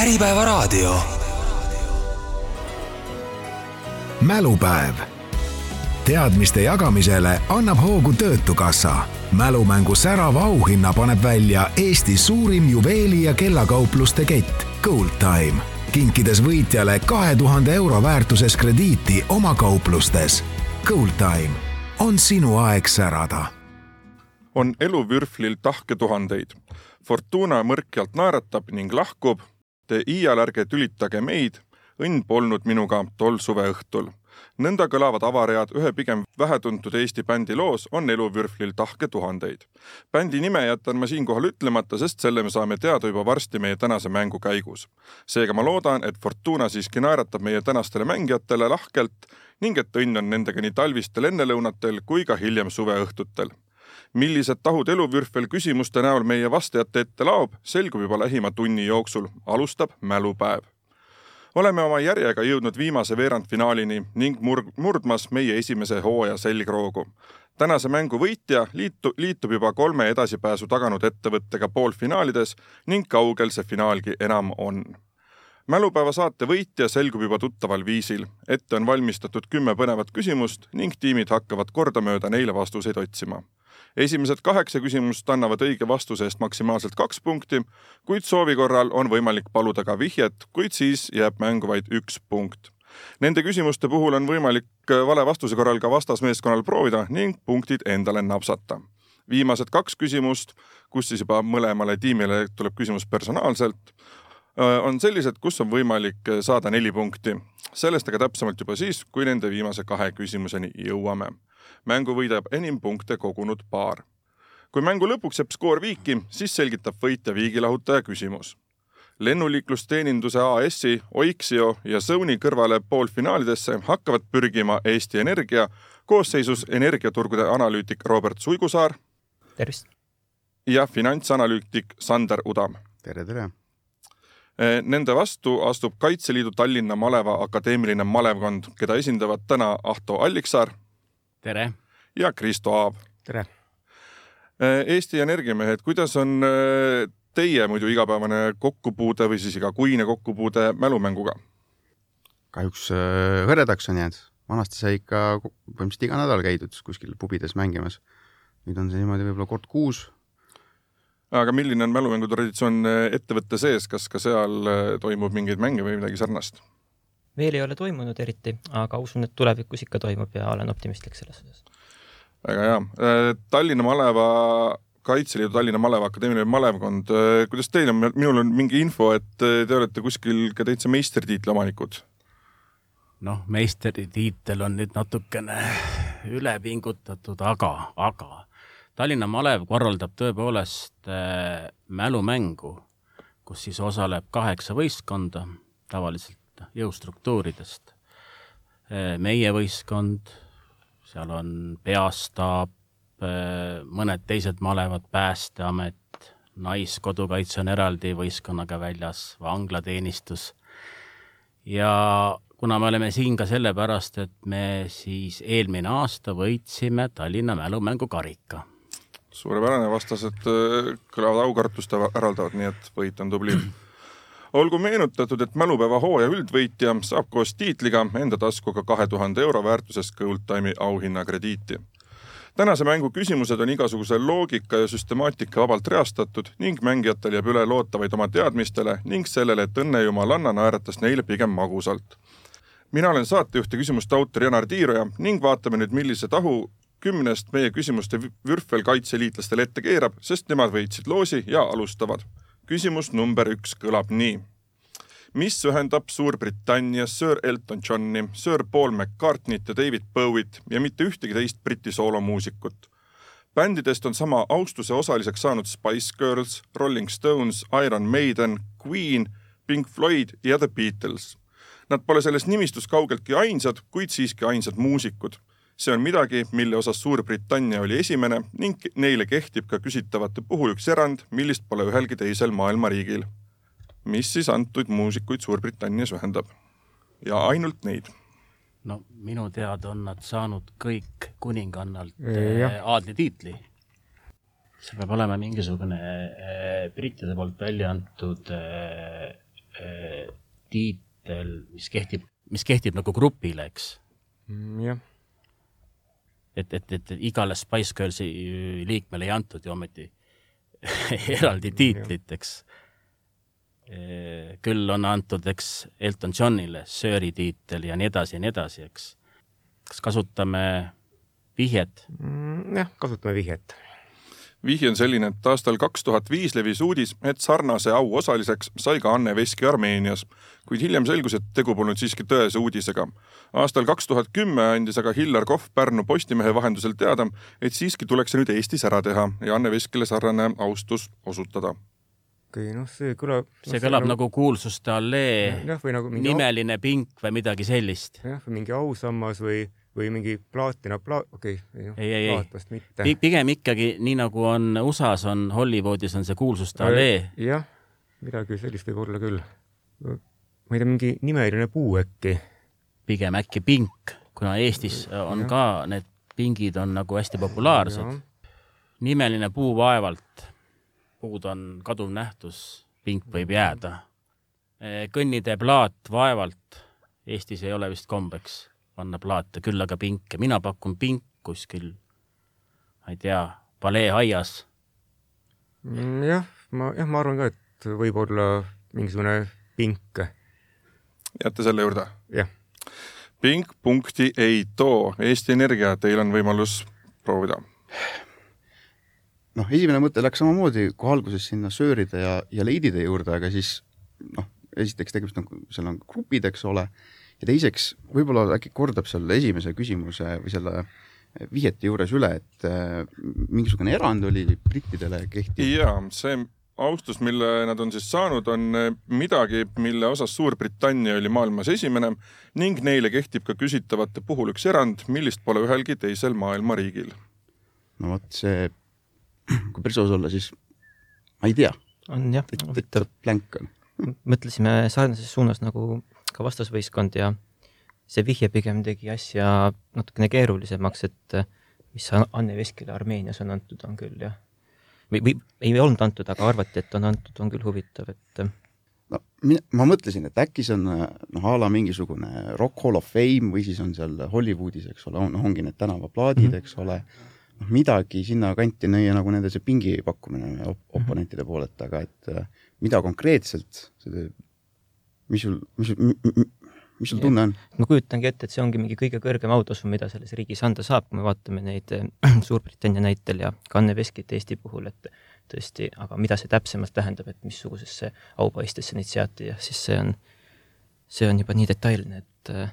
Äripäevaraadio. mälupäev. teadmiste jagamisele annab hoogu Töötukassa. mälumängu särava auhinna paneb välja Eesti suurim juveeli- ja kellakaupluste kett Gold Time, kinkides võitjale kahe tuhande euro väärtuses krediiti oma kauplustes. Gold Time on sinu aeg särada on eluvürflil tahke tuhandeid. Fortuna mõrkjalt naeratab ning lahkub. Te iial ärge tülitage meid, õnn polnud minuga tol suveõhtul. nõnda kõlavad avaread ühe pigem vähetuntud Eesti bändi loos On eluvürflil tahke tuhandeid. bändi nime jätan ma siinkohal ütlemata, sest selle me saame teada juba varsti meie tänase mängu käigus. seega ma loodan, et Fortuna siiski naeratab meie tänastele mängijatele lahkelt ning et õnn on nendega nii talvistel ennelõunatel kui ka hiljem suveõhtutel millised tahud eluvürfel küsimuste näol meie vastajate ette laob, selgub juba lähima tunni jooksul, alustab mälupäev. oleme oma järjega jõudnud viimase veerandfinaalini ning mur-, murdmas meie esimese hooaja selgroogu. tänase mängu võitja liitu, liitub juba kolme edasipääsu taganud ettevõttega poolfinaalides ning kaugel see finaalgi enam on mälupäeva saate võitja selgub juba tuttaval viisil. ette on valmistatud kümme põnevat küsimust ning tiimid hakkavad kordamööda neile vastuseid otsima esimesed kaheksa küsimust annavad õige vastuse eest maksimaalselt kaks punkti, kuid soovi korral on võimalik paluda ka vihjet, kuid siis jääb mängu vaid üks punkt. Nende küsimuste puhul on võimalik vale vastuse korral ka vastasmeeskonnal proovida ning punktid endale napsata. viimased kaks küsimust, kus siis juba mõlemale tiimile tuleb küsimus personaalselt, on sellised, kus on võimalik saada neli punkti. sellest aga täpsemalt juba siis, kui nende viimase kahe küsimuseni jõuame mängu võidab enim punkte kogunud paar. kui mängu lõpuks jääb skoor viiki, siis selgitab võitja viigilahutaja küsimus. lennuliiklusteeninduse AS-i, Oixio ja Sony kõrvale poolfinaalidesse hakkavad pürgima Eesti Energia koosseisus energiaturgude analüütik Robert Suigusaar. tervist! ja finantsanalüütik Sander Udam. tere, tere! Nende vastu astub Kaitseliidu Tallinna maleva akadeemiline malevkond, keda esindavad täna Ahto Alliksaar tere! ja Kristo Aab. tere! Äh, Eesti Energiamehed, kuidas on äh, teie muidu igapäevane kokkupuude või siis igakuine kokkupuude mälumänguga? kahjuks äh, hõredaks on jäänud, vanasti sai ikka põhimõtteliselt iga nädal käidud kuskil pubides mängimas. nüüd on see niimoodi võib-olla kord kuus. aga milline on mälumängu traditsioon ettevõtte sees, kas ka seal toimub mingeid mänge või midagi sarnast? Veel ei ole toimunud eriti, aga usun, et tulevikus ikka toimub ja olen optimistlik selles osas. väga hea. Äh, Tallinna maleva, Kaitseliidu Tallinna maleva akadeemiline malevkond, äh, kuidas teil on, minul on mingi info, et äh, te olete kuskil ka täitsa meistritiitli omanikud? noh, meistritiitel on nüüd natukene üle pingutatud, aga, aga Tallinna malev korraldab tõepoolest äh, mälumängu, kus siis osaleb kaheksa võistkonda, tavaliselt jõustruktuuridest. meie võistkond, seal on peastaap, mõned teised malevad, Päästeamet, Naiskodukaitse on eraldi võistkonnaga väljas, vanglateenistus. ja kuna me oleme siin ka sellepärast, et me siis eelmine aasta võitsime Tallinna mälumängu karika. suurepärane, vastased kõlavad aukartust äraldavad, nii et võit on tubli olgu meenutatud, et mälupäeva hooaja üldvõitja saab koos tiitliga enda taskuga kahe tuhande euro väärtuses Goldtime'i auhinnakrediiti. tänase mängu küsimused on igasuguse loogika ja süstemaatika vabalt reastatud ning mängijatel jääb üle loota vaid oma teadmistele ning sellele, et õnnejumalanna naeratas neile pigem magusalt. mina olen saatejuht ja küsimuste autor Janar Tiiroja ning vaatame nüüd, millise tahu kümnest meie küsimuste vürfel kaitseliitlastele ette keerab, sest nemad võitsid loosi ja alustavad küsimus number üks kõlab nii. mis ühendab Suurbritannias Sir Elton Johni, Sir Paul McCartney't ja David Bowie't ja mitte ühtegi teist Briti soolomuusikut? bändidest on sama austuse osaliseks saanud Spice Girls, Rolling Stones, Iron Maiden, Queen, Pink Floyd ja The Beatles. Nad pole selles nimistus kaugeltki ainsad, kuid siiski ainsad muusikud see on midagi, mille osas Suurbritannia oli esimene ning neile kehtib ka küsitavate puhul üks erand, millist pole ühelgi teisel maailma riigil. mis siis antud muusikuid Suurbritannias ühendab? ja ainult neid. no minu teada on nad saanud kõik kuningannalt äh, aadlitiitli. see peab olema mingisugune äh, brittide poolt välja antud äh, tiitel, mis kehtib, mis kehtib nagu grupile, eks mm,. jah. Et, et, et igale Spice Girlsi liikmele ei antud ju ometi eraldi tiitlit, eks. küll on antud, eks, Elton Johnile Sir'i tiitel ja nii edasi ja nii edasi, eks. kas kasutame vihjet mm,? jah, kasutame vihjet vihje on selline, et aastal kaks tuhat viis levis uudis, et sarnase au osaliseks sai ka Anne Veski Armeenias, kuid hiljem selgus, et tegu polnud siiski tõese uudisega. aastal kaks tuhat kümme andis aga Hillar Kohv Pärnu Postimehe vahendusel teada, et siiski tuleks see nüüd Eestis ära teha ja Anne Veskile sarnane austus osutada okei noh, see kõlab no,. see kõlab nagu, nagu kuulsuste allee ja, või nagu nimeline au... pink või midagi sellist. jah, või mingi ausammas või või mingi plaatina pla-, okei okay,, ei, ei, ei, vast mitte. pigem ikkagi nii nagu on USA-s on Hollywoodis on see kuulsuste allee. jah, midagi sellist võib olla küll. ma ei tea, mingi nimeline puu äkki. pigem äkki pink, kuna Eestis on ja. ka need pingid on nagu hästi populaarsed. nimeline puu vaevalt, puud on kaduv nähtus, pink võib jääda. kõnnitee plaat vaevalt, Eestis ei ole vist kombeks panna plaate, küll aga pinke, mina pakun pink kuskil, ma ei tea, paleeaias. Mm, jah, ma, jah, ma arvan ka, et võib-olla mingisugune pink. jääte selle juurde? jah. pink punkti ei too, Eesti Energia, teil on võimalus proovida. noh, esimene mõte läks samamoodi kohe alguses sinna sööride ja, ja leidide juurde, aga siis noh, esiteks tegemist on, seal on grupid, eks ole ja teiseks, võib-olla äkki kordab selle esimese küsimuse või selle vihjete juures üle, et äh, mingisugune erand oli brittidele kehtiv? jaa, see austus, mille nad on siis saanud, on äh, midagi, mille osas Suurbritannia oli maailmas esimene ning neile kehtib ka küsitavate puhul üks erand, millist pole ühelgi teisel maailma riigil. no vot see, kui päris aus olla, siis ma ei tea. on jah, huvitav. blank on. mõtlesime sarnases suunas nagu ka vastasvõistkond ja see vihje pigem tegi asja natukene keerulisemaks, et eh, mis Anne Veskile Armeenias on antud, on küll jah. või, või ei olnud antud, aga arvati, et on antud, on küll huvitav, et. Eh. no mina, ma mõtlesin, et äkki see on noh, a la mingisugune Rock Hall of Fame või siis on seal Hollywoodis, eks ole, on, ongi need tänavaplaadid mm, -hmm. eks ole noh, midagi sinnakanti nõia nagu nende see pingi pakkumine op oponentide poolelt, aga et eh, mida konkreetselt, see mis sul, mis sul, mis sul tunne on? ma kujutangi ette, et see ongi mingi kõige kõrgem autasu, mida selles riigis anda saab, kui me vaatame neid äh, Suurbritannia näitel ja Kanne Veskit Eesti puhul, et tõesti, aga mida see täpsemalt tähendab, et missugusesse aupaistesse neid seati ja siis see on, see on juba nii detailne, et äh,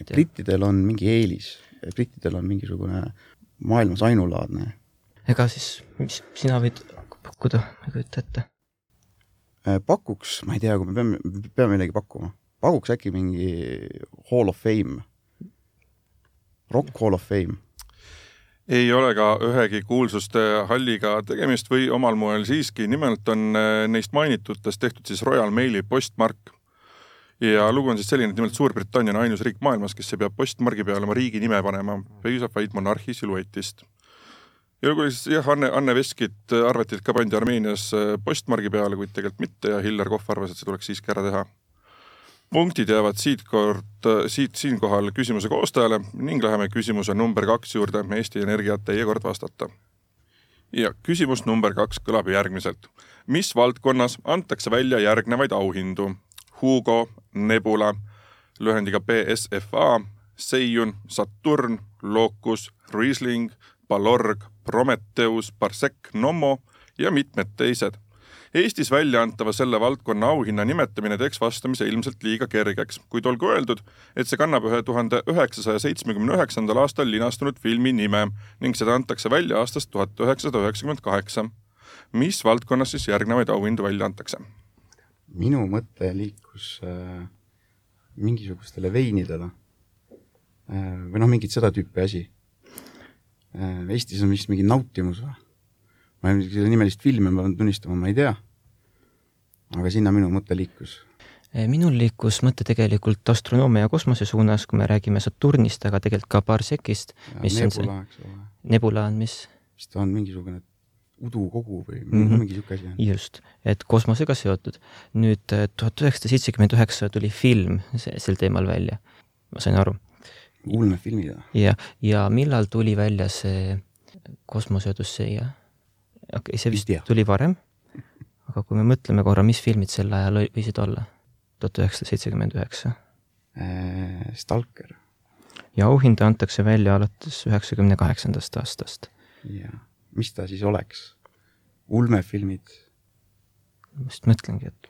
et brittidel on mingi eelis, brittidel on mingisugune maailmas ainulaadne. ega siis, mis sina võid pakkuda, ma ei kujuta ette pakuks, ma ei tea, kui me peame, peame millegi pakkuma, pakuks äkki mingi Hall of Fame, Rock Hall of Fame. Ei ole ka ühegi kuulsuste halliga tegemist või omal moel siiski, nimelt on äh, neist mainitutest tehtud siis Royal Maili postmark. ja lugu on siis selline, et nimelt Suurbritannia on ainus riik maailmas, kes ei pea postmargi peale oma riigi nime panema, piisab vaid monarhi siluetist ja kui siis jah, Anne, Anne Veskit arvati, et ka pandi Armeenias äh, postmargi peale, kuid tegelikult mitte ja Hillar Kohv arvas, et see tuleks siiski ära teha. punktid jäävad siitkord, äh, siit siinkohal küsimuse koostajale ning läheme küsimuse number kaks juurde, Eesti Energia, teie kord vastata. ja küsimus number kaks kõlab järgmiselt. mis valdkonnas antakse välja järgnevaid auhindu? Hugo, Nebula, lühendiga BSFA, Seiyun, Saturn, Locus, Riesling, Balorg, Prometheus, Parsec, Nommo ja mitmed teised. Eestis välja antava selle valdkonna auhinna nimetamine teeks vastamise ilmselt liiga kergeks, kuid olgu öeldud, et see kannab ühe tuhande üheksasaja seitsmekümne üheksandal aastal linastunud filmi nime ning seda antakse välja aastast tuhat üheksasada üheksakümmend kaheksa. mis valdkonnas siis järgnevaid auhindu välja antakse? minu mõte liikus äh, mingisugustele veinidele äh, või noh, mingit seda tüüpi asi Eestis on vist mingi nautimus või? ma ei, selle nimelist filmi ma pean tunnistama, ma ei tea. aga sinna minu mõte liikus. Äh, minul liikus mõte tegelikult astronoomia ja kosmose suunas, kui me räägime Saturnist, aga tegelikult ka Parsekist. Nebula, eks ole. Nebula on mis? vist on mingisugune udukogu või mm -hmm. mingi sihuke asi on. just, et kosmosega seotud. nüüd äh, tuhat üheksasada seitsekümmend üheksa tuli film se- sel teemal välja, ma sain aru. Ulmefilmid või? ja, ja millal tuli välja see kosmoseodüsseia? okei okay,, see vist tuli varem, aga kui me mõtleme korra, mis filmid sel ajal võisid olla? tuhat üheksasada seitsekümmend üheksa. Äh, Stalker ja auhinda antakse välja alates üheksakümne kaheksandast aastast. ja mis ta siis oleks? ulmefilmid, ma just mõtlengi, et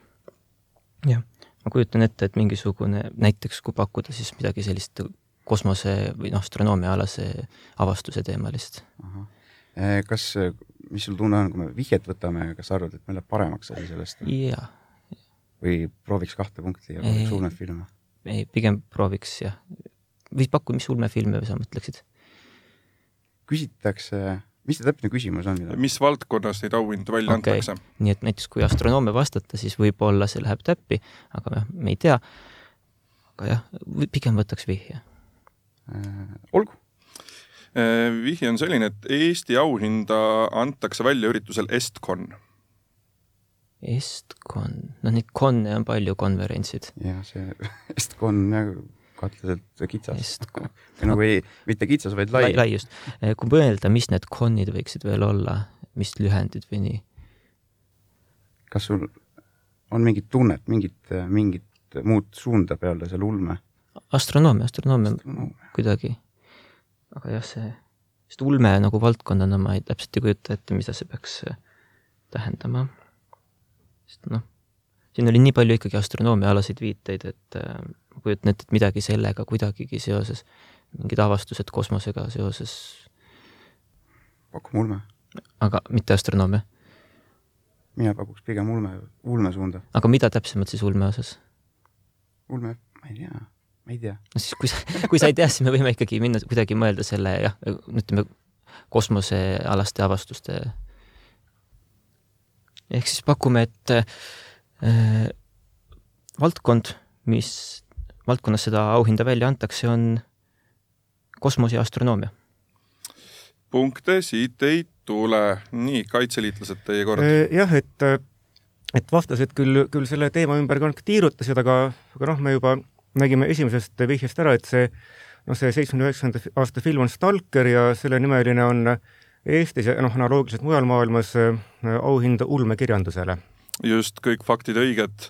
jah, ma kujutan ette, et mingisugune, näiteks kui pakkuda siis midagi sellist kosmose või noh, astronoomiaalase avastuse teemalist. Äh, kas, mis sul tunne on, kui me vihjet võtame, kas sa arvad, et meil läheb paremaks asi sellest jaa, või prooviks kahte punkti ja Ei. prooviks ulmefilme? ei, pigem prooviks jah. või paku, mis ulmefilme sa mõtleksid? küsitakse, mis see täpne küsimus on? mis valdkonnas neid auhindu välja Okei. antakse? nii et näiteks kui astronoomia vastata, siis võib-olla see läheb täppi, aga jah, me ei tea. aga jah, pigem võtaks vihje. Äh, olgu, Eh, vihje on selline, et Eesti auhinda antakse välja üritusel Estcon. Estcon, noh neid konne on palju, konverentsid. ja see Estcon jah, kahtlaselt kitsas või nagu ei, mitte kitsas, vaid lai, lai, lai just. kui mõelda, mis need konnid võiksid veel olla, mis lühendid või nii? kas sul on mingit tunnet, mingit, mingit muud suunda peale selle ulme? Astronoomia, astronoomia No, kuidagi. aga jah, see, sest ulme nagu valdkonnana ma ei, täpselt ei kujuta ette, mida see peaks äh, tähendama. sest noh, siin oli nii palju ikkagi astronoomiaalaseid viiteid, et äh, ma kujutan ette, et midagi sellega kuidagigi seoses, mingid avastused kosmosega seoses, pakume ulme. aga mitte astronoomia. mina pakuks pigem ulme, ulme suunda. aga mida täpsemalt siis ulme osas? ulme, ma ei tea, ma ei tea. no siis, kui sa, kui sa ei tea, siis me võime ikkagi minna kuidagi mõelda selle jah, ütleme kosmosealaste avastuste. ehk siis pakume, et äh, valdkond, mis valdkonnas seda auhinda välja antakse, on kosmos ja astronoomia. punkte siit ei tule. nii, kaitseliitlased, teie kord. jah, et, et vastased küll, küll selle teema ümber ka tiirutasid, aga, aga noh, me juba nägime esimesest vihjest ära, et see noh, see seitsmekümne üheksanda aasta film on Stalker ja selle nimeline on Eestis ja noh, analoogiliselt mujal maailmas äh, auhind ulmekirjandusele. just, kõik faktid õiged.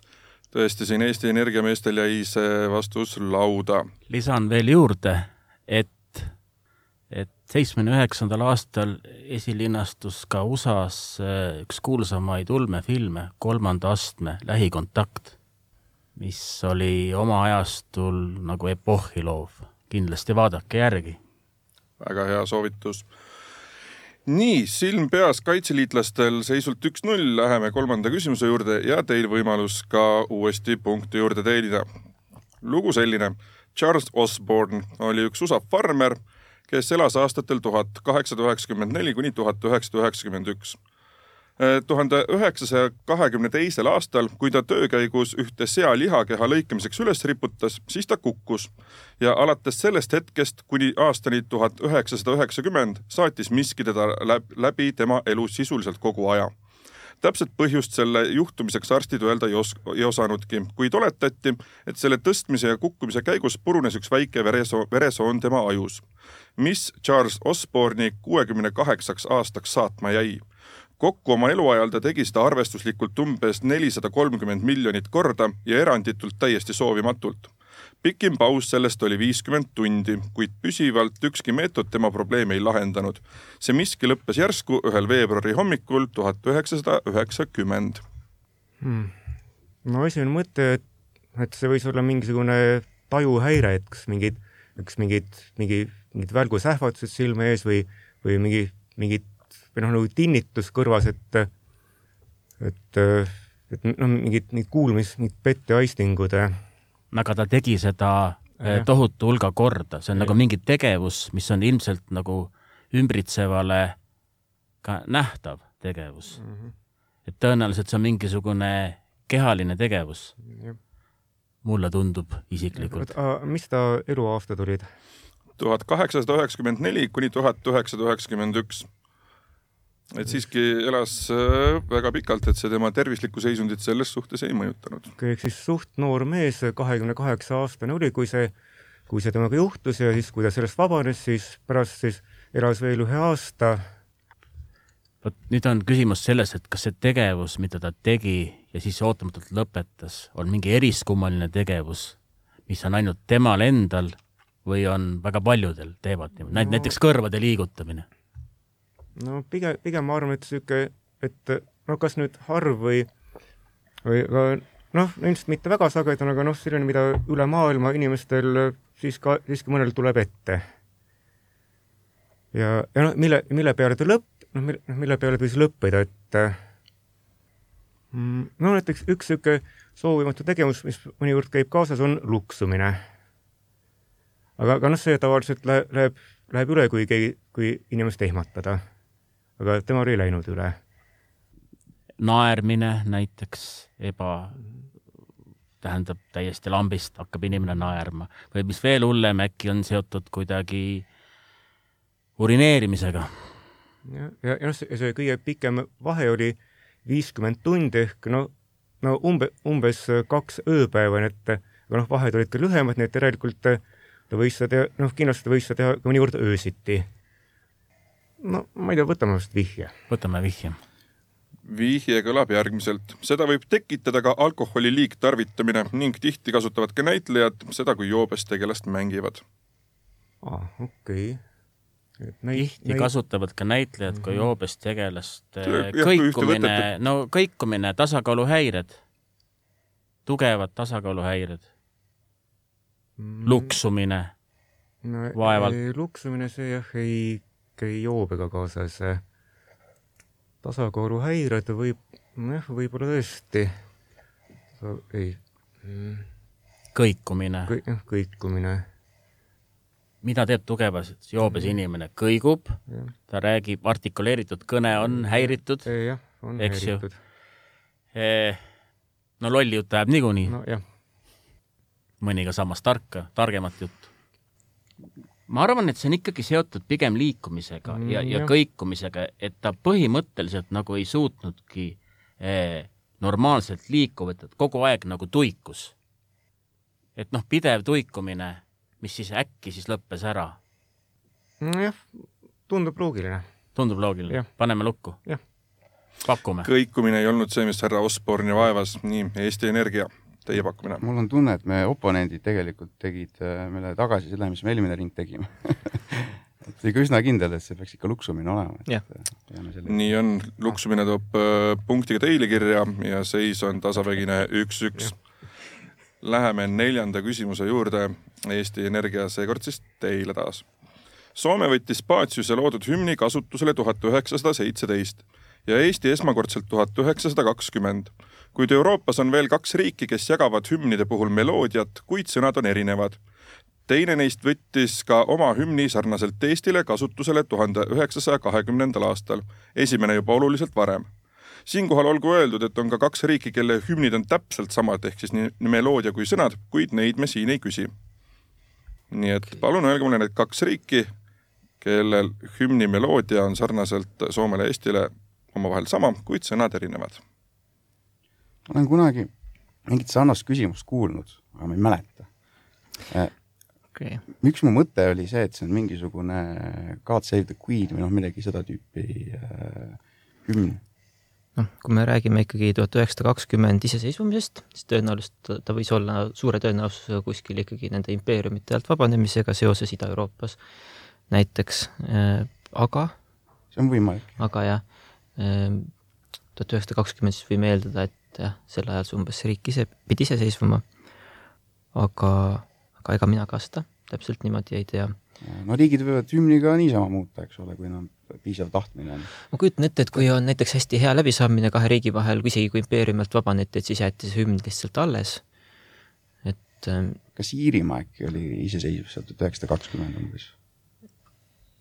tõesti, siin Eesti Energia meestel jäi see vastus lauda. lisan veel juurde, et, et seitsmekümne üheksandal aastal esilinastus ka USA-s äh, üks kuulsamaid ulmefilme, Kolmanda astme lähikontakt, mis oli oma ajastul nagu epohhi loov. kindlasti vaadake järgi. väga hea soovitus. nii, silm peas kaitseliitlastel seisult üks-null, läheme kolmanda küsimuse juurde ja teil võimalus ka uuesti punkti juurde teenida. lugu selline. Charles Osborne oli üks USA farmer, kes elas aastatel tuhat kaheksasada üheksakümmend neli kuni tuhat üheksasada üheksakümmend üks tuhande üheksasaja kahekümne teisel aastal, kui ta töö käigus ühte sea lihakeha lõikamiseks üles riputas, siis ta kukkus. Ja alates sellest hetkest kuni aastani tuhat üheksasada üheksakümmend saatis miski teda läbi tema elu sisuliselt kogu aja. täpset põhjust selle juhtumiseks arstid öelda ei os-, ei osanudki, kuid oletati, et selle tõstmise ja kukkumise käigus purunes üks väike veresoon, veresoon tema ajus, mis Charles Osborne'i kuuekümne kaheksaks aastaks saatma jäi kokku oma eluajal ta tegi seda arvestuslikult umbes nelisada kolmkümmend miljonit korda ja eranditult täiesti soovimatult. pikim paus sellest oli viiskümmend tundi, kuid püsivalt ükski meetod tema probleemi ei lahendanud. see miski lõppes järsku ühel veebruari hommikul tuhat üheksasada üheksakümmend. Hmm. no esimene mõte, et, et see võis olla mingisugune tajuhäire, et kas mingid, kas mingid, mingi, mingid välgusähvatused silme ees või, või mingi, mingid või noh, nagu tinnitus kõrvas, et, et, et noh, mingid, mingid kuulmis, mingid petteaistingud. aga ta tegi seda ja. tohutu hulga korda, see on ja. nagu mingi tegevus, mis on ilmselt nagu ümbritsevale ka nähtav tegevus mm. -hmm. et tõenäoliselt see on mingisugune kehaline tegevus. mulle tundub isiklikult. mis ta eluaastad olid? tuhat kaheksasada üheksakümmend neli kuni tuhat üheksasada üheksakümmend üks et siiski elas äh, väga pikalt, et see tema tervislikku seisundit selles suhtes ei mõjutanud. ehk siis suht noor mees, kahekümne kaheksa aastane oli, kui see, kui see temaga juhtus ja siis, kui ta sellest vabanes, siis pärast siis elas veel ühe aasta. vot nüüd on küsimus selles, et kas see tegevus, mida ta tegi ja siis ootamatult lõpetas, on mingi eriskummaline tegevus, mis on ainult temal endal või on väga paljudel teevad niimoodi no., näiteks kõrvade liigutamine? No pigem, pigem ma arvan, et niisugune, et no kas nüüd harv või, või ka noh, ilmselt mitte väga sagedane, aga noh, selline, mida üle maailma inimestel siis ka, siiski mõnel tuleb ette. ja, ja noh, mille, mille peale ta lõpp, noh, mille, noh, mille peale ta siis lõppeda, et mm, no näiteks üks niisugune soovimatu tegevus, mis mõnikord käib kaasas, on luksumine aga, aga noh, see tavaliselt läheb, läheb, läheb üle, kui keegi, kui inimest ehmatada. Aga temal ei läinud üle. naermine näiteks, eba, tähendab täiesti lambist hakkab inimene naerma või mis veel hullem, äkki on seotud kuidagi urineerimisega. ja, ja, ja see, see kõige pikem vahe oli viiskümmend tundi ehk no, no umbe, umbes kaks ööpäeva, nii et aga noh, vahed olid ka lühemad, nii et järelikult ta võis seda teha, noh, kindlasti ta võis seda teha ka mõnikord öösiti. No ma ei tea, võtame vast vihje. võtame vihje. vihje kõlab järgmiselt. seda võib tekitada ka alkoholi liigtarvitamine ning tihti kasutavad ka näitlejad seda, kui joobes tegelast mängivad. aa, okei okay tihti näit... kasutavad ka näitlejad kui mhm. joobes tegelast kõikumine, no kõikumine, tasakaaluhäired, tugevad tasakaaluhäired Mm. luksumine no, vaevalt. luksumine, see jah, ei käi joobega kaasas. tasakaaluhäired võib, nojah, võib-olla tõesti. ei mm.. kõikumine Kõi,. jah, kõikumine. mida teeb tugevas joobes mm. inimene? kõigub, ta räägib, artikuleeritud kõne on häiritud. jah, on häiritud. no lolli juttu ajab niikuinii. nojah mõni ka samas tarka, targemat juttu. Ma arvan, et see on ikkagi seotud pigem liikumisega mm, ja, ja kõikumisega, et ta põhimõtteliselt nagu ei suutnudki eh, normaalselt liikuda, et kogu aeg nagu tuikus. et noh, pidev tuikumine, mis siis äkki siis lõppes ära. nojah, tundub loogiline. tundub loogiline, paneme lukku? pakume. kõikumine ei olnud see, mis härra Osborne'i vaevas, nii Eesti Energia teie pakkumine? mul on tunne, et me oponendid tegelikult tegid äh, meile tagasi selle, mis me eelmine ring tegime et ikka üsna kindel, et see peaks ikka luksumine olema. Äh, nii on, luksumine toob äh, punktiga teile kirja ja seis on tasavägine üks-üks. Läheme neljanda küsimuse juurde. Eesti Energia seekord siis teile taas. Soome võttis Paciuse loodud hümni kasutusele tuhat üheksasada seitseteist ja Eesti esmakordselt tuhat üheksasada kakskümmend kuid Euroopas on veel kaks riiki, kes jagavad hümnide puhul meloodiat, kuid sõnad on erinevad. teine neist võttis ka oma hümni sarnaselt Eestile kasutusele tuhande üheksasaja kahekümnendal aastal, esimene juba oluliselt varem. siinkohal olgu öeldud, et on ka kaks riiki, kelle hümnid on täpselt samad, ehk siis nii meloodia kui sõnad, kuid neid me siin ei küsi. nii et palun öelge mulle need kaks riiki, kellel hümni meloodia on sarnaselt Soomele ja Eestile omavahel sama, kuid sõnad erinevad olen kunagi mingit sarnast küsimust kuulnud, aga ma ei mäleta okay.. üks mu mõte oli see, et see on mingisugune God Save the Queen või noh, midagi seda tüüpi äh, hümn. noh, kui me räägime ikkagi tuhat üheksasada kakskümmend iseseisvumisest, siis tõenäoliselt ta võis olla suure tõenäosusega kuskil ikkagi nende impeeriumite alt vabanemisega seoses Ida-Euroopas näiteks äh,, aga see on võimalik. aga jah, äh, tuhat üheksasada kakskümmend siis võime eeldada, et et jah, sel ajal see umbes riik ise pidi iseseisvuma. aga, aga ega mina ka seda täpselt niimoodi ei tea. no riigid võivad hümni ka niisama muuta, eks ole, kui nad piisav tahtmine on. ma kujutan ette, et kui on näiteks hästi hea läbisaamine kahe riigi vahel, isegi kui impeeriumilt vabaneti, et siis jäeti see hümn lihtsalt alles. et ähm, kas Iirimaa äkki oli iseseisev seal tuhat üheksasada kakskümmend umbes?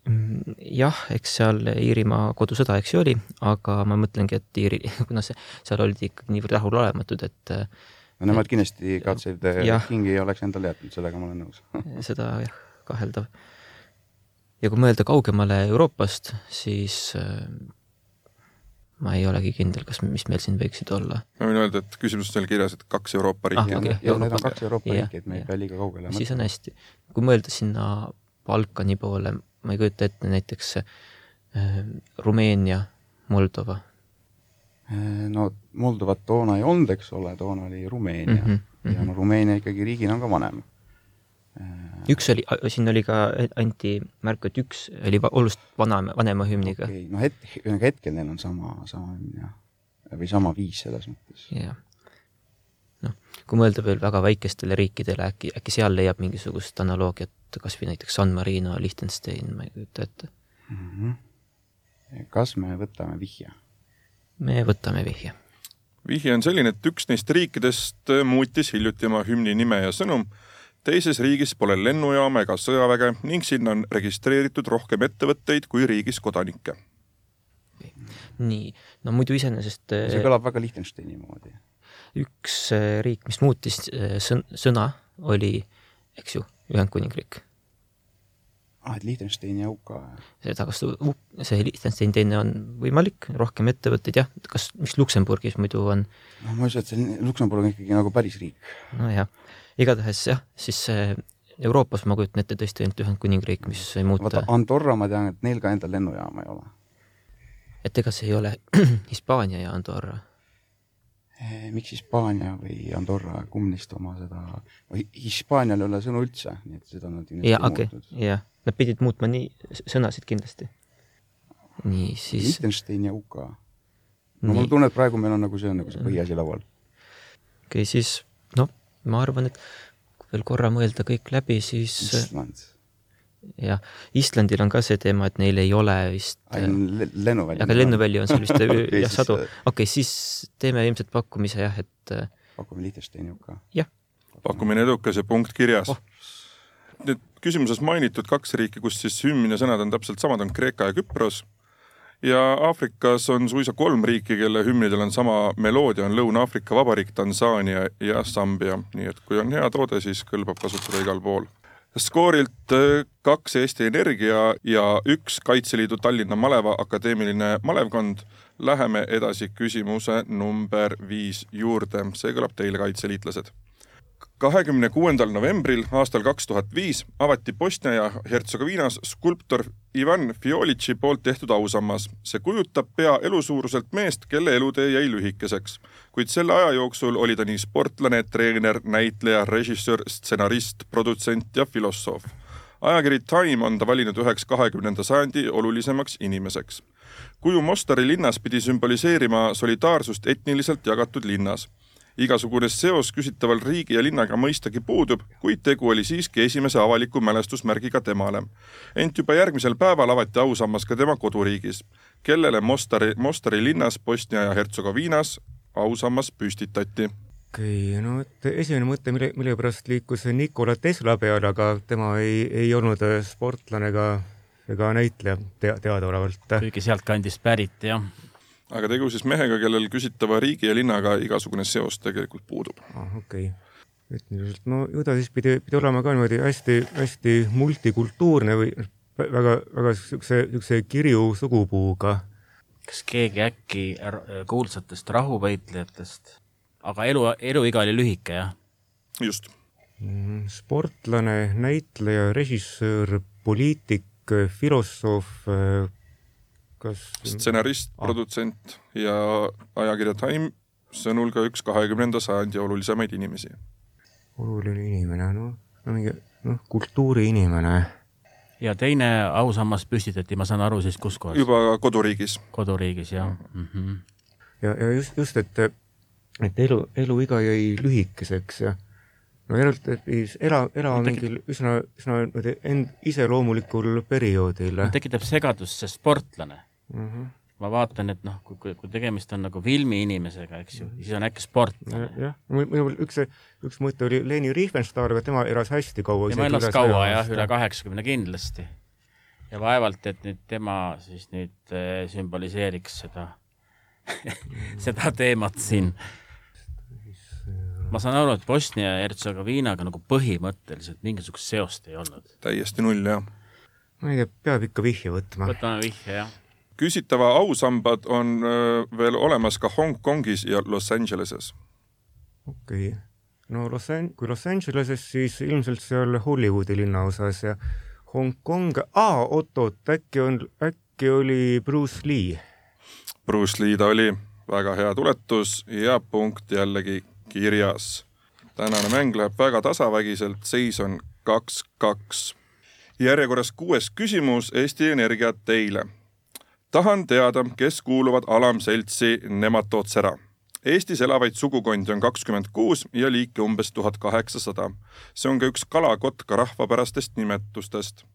Mm, jah, eks seal Iirimaa kodusõda, eks ju oli, aga ma mõtlengi, et Iiri, kuna see, seal olid ikkagi niivõrd rahulolematud, et no nemad kindlasti God Save the Kingi ei oleks endale jätnud, sellega ma olen nõus seda jah, kaheldav. ja kui mõelda kaugemale Euroopast, siis ma ei olegi kindel, kas, mis meil siin võiksid olla. ma võin öelda, et küsimuses oli kirjas, et kaks Euroopa riiki Ah, okei. ja need on kaks Euroopa riiki, et me ei pea liiga kaugele siis on hästi. kui mõelda sinna Balkani poole, ma ei kujuta ette näiteks äh, Rumeenia, Moldova Eh, no Moldovat toona ei olnud, eks ole, toona oli Rumeenia mm -hmm. ja no Rumeenia ikkagi riigina on ka vanem. üks oli, siin oli ka, anti märku, et üks oli oluliselt vanem, vanema hümniga okay.. no het-, hetkel neil on sama, sama hümn jah, või sama viis selles mõttes. jah. noh, kui mõelda veel väga väikestele riikidele, äkki, äkki seal leiab mingisugust analoogiat, kas või näiteks San Marino, Liechtenstein, ma ei kujuta ette. kas me võtame vihje? me võtame vihje. vihje on selline, et üks neist riikidest muutis hiljuti oma hümni nime ja sõnum. teises riigis pole lennujaama ega sõjaväge ning sinna on registreeritud rohkem ettevõtteid kui riigis kodanikke. nii, no muidu iseenesest see äh, kõlab väga Liechtensteini moodi. Üks äh, riik, mis muutis äh, sõn-, sõna, oli, eks ju, Ühendkuningriik. ah, et Liechtenstein ja UK. seda, kas see Liechtenstein teine on võimalik, rohkem ettevõtteid jah, kas, mis Luksemburgis muidu on, no ma ei usu, et see Luksemburg on ikkagi nagu päris riik. nojah, igatahes jah, siis äh, Euroopas ma kujutan ette tõesti ainult Ühendkuningriik, mis ei muuta vaata, Andorra ma tean, et neil ka endal lennujaama ei ole. et ega see ei ole Hispaania ja Andorra. Eh, miks Hispaania või Andorra, kumb neist oma seda, Hispaanial ei ole sõnu üldse, nii et seda nad ja okei jah, nad pidid muutma nii sõnasid kindlasti. nii, siis, Liechtenstein ja UK. no nii mul, tunne, et praegu meil on nagu see on nagu see põhiasi laual. okei okay,, siis noh, ma arvan, et veel korra mõelda kõik läbi, siis Island, jah, Islandil on ka see teema, et neil ei ole vist ainult lennuväli. aga lennuväli on seal vist Okei, okay, jah, siis, sadu, äh, okei okay,, siis teeme ilmselt pakkumise jah, et äh, pakume Liechtensteini UK. pakkumine edukas ja punkt kirjas Oh. Need küsimuses mainitud kaks riiki, kus siis hümn ja sõnad on täpselt samad, on Kreeka ja Küpros. ja Aafrikas on suisa kolm riiki, kelle hümnidel on sama meloodia, on Lõuna-Aafrika Vabariik, Tansaania ja Sambia, nii et kui on hea toode, siis kõlbab kasutada igal pool skoorilt äh, kaks Eesti Energia ja üks Kaitseliidu Tallinna Maleva Akadeemiline malevkond. Läheme edasi küsimuse number viis juurde, see kõlab teile, kaitseliitlased. kahekümne kuuendal novembril aastal kaks tuhat viis avati Bosnia ja Hertsegoviinas skulptor Ivan Fiolitši poolt tehtud ausammas. see kujutab pea elusuuruselt meest, kelle elutee jäi lühikeseks, kuid selle aja jooksul oli ta nii sportlane, treener, näitleja, režissöör, stsenarist, produtsent ja filosoof. ajakiri Time on ta valinud üheks kahekümnenda sajandi olulisemaks inimeseks. kuju Mostari linnas pidi sümboliseerima solidaarsust etniliselt jagatud linnas igasugune seos küsitaval riigi ja linnaga mõistagi puudub, kuid tegu oli siiski esimese avaliku mälestusmärgiga temale. ent juba järgmisel päeval avati ausammas ka tema koduriigis, kellele Mostari, Mostari linnas Bosnia ja Hertsegoviinas ausammas püstitati. okei okay,, no et esimene mõte, mille, mille pärast liikus Nikola Tesla peale, aga tema ei, ei olnud sportlane ega, ega näitleja te, teadaolevalt. kuigi sealtkandist pärit, jah aga tegu siis mehega, kellel küsitava riigi ja linnaga igasugune seos tegelikult puudub. ah, okei okay., et niisuguselt, no ju ta siis pidi, pidi olema ka niimoodi hästi-hästi multikultuurne või väga, väga siukse, siukse kirju sugupuuga. Kas keegi äkki kuulsatest rahuvõitlejatest, aga elu, eluiga oli lühike, jah? just. Mhm, sportlane, näitleja, režissöör, poliitik, filosoof kas stsenarist ah., produtsent ja ajakirja Time sõnul ka üks kahekümnenda sajandi olulisemaid inimesi. oluline inimene, noh, no mingi noh, kultuuriinimene. Ja teine ausammas püstitati, ma saan aru siis kus kohas? juba koduriigis. koduriigis, jah mm. -hmm. ja, ja just, just, et, et elu, eluiga jäi lühikeseks ja no järelikult, et siis ela, elama mingil üsna, üsna niimoodi end iseloomulikul perioodil. tekitab segadust see sportlane mm. -hmm. Ma vaatan, et noh, kui, kui tegemist on nagu filmiinimesega, eks ju, siis on äkki sportlane. jah, mul üks, üks mõte oli Leni Riefenstahl, aga tema elas hästi kaua. tema elas kaua jah, üle kaheksakümne kindlasti. ja vaevalt, et nüüd tema siis nüüd äh, sümboliseeriks seda seda teemat siin ma saan aru, et Bosnia ja Hertsegoviinaga nagu põhimõtteliselt mingisugust seost ei olnud. täiesti null, jah. ma ei tea, peab ikka vihje võtma. võtame vihje, jah. Küsitava ausambad on veel olemas ka Hongkongis ja Los Angeleses. okei okay., no Los An-, kui Los Angeleses, siis ilmselt seal Hollywoodi linnaosas ja Hongkong, aa, oot-oot, äkki on, äkki oli Bruce Lee? Bruce Lee ta oli, väga hea tuletus ja punkt jällegi kirjas. tänane mäng läheb väga tasavägiselt, seis on kaks-kaks. järjekorras kuues küsimus Eesti Energiat teile. Tahan teada, kes kuuluvad alamseltsi Nematoodsera Eestis elavaid sugukondi on kakskümmend kuus ja liike umbes tuhat kaheksasada. see on ka üks kalakotka rahvapärastest nimetustest.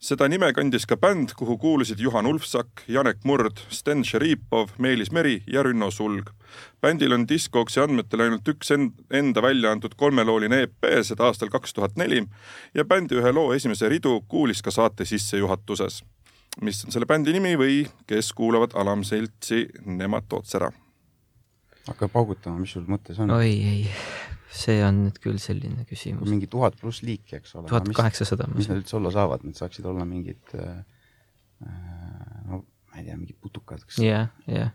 seda nime kandis ka bänd, kuhu kuulusid Juhan Ulfsak, Janek Murd, Sten Šeripov, Meelis Meri ja Rünno Sulg. bändil on Discogsi andmetel ainult üks enda välja antud kolmelooline EP, seda aastal kaks tuhat neli ja bändi ühe loo esimese ridu kuulis ka saate sissejuhatuses. Mis on selle bändi nimi või kes kuuluvad alamseltsi Nematoodsera? hakka paugutama, mis sul mõttes on? oi ei, see on nüüd küll selline küsimus. mingi tuhat pluss liiki, eks ole. tuhat kaheksasada. mis nad üldse olla saavad, need saaksid olla mingid äh, no ma ei tea, mingid putukad, kas jah, jah.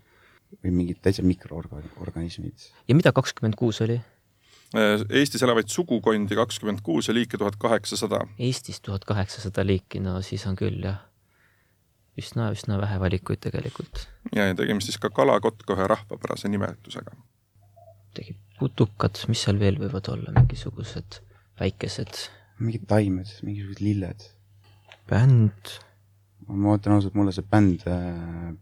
või mingid täitsa mikroorganismid. ja mida kakskümmend kuus oli? Eestis elavaid sugukondi kakskümmend kuus ja liike tuhat kaheksasada. Eestis tuhat kaheksasada liiki, no siis on küll jah üsna, üsna vähe valikuid tegelikult. ja, ja tegemist siis ka kalakotka ühe rahvapärase nimetusega. tegi putukad, mis seal veel võivad olla, mingisugused väikesed. mingid taimed, mingisugused lilled. bänd. ma ütlen ausalt, mulle see bänd äh,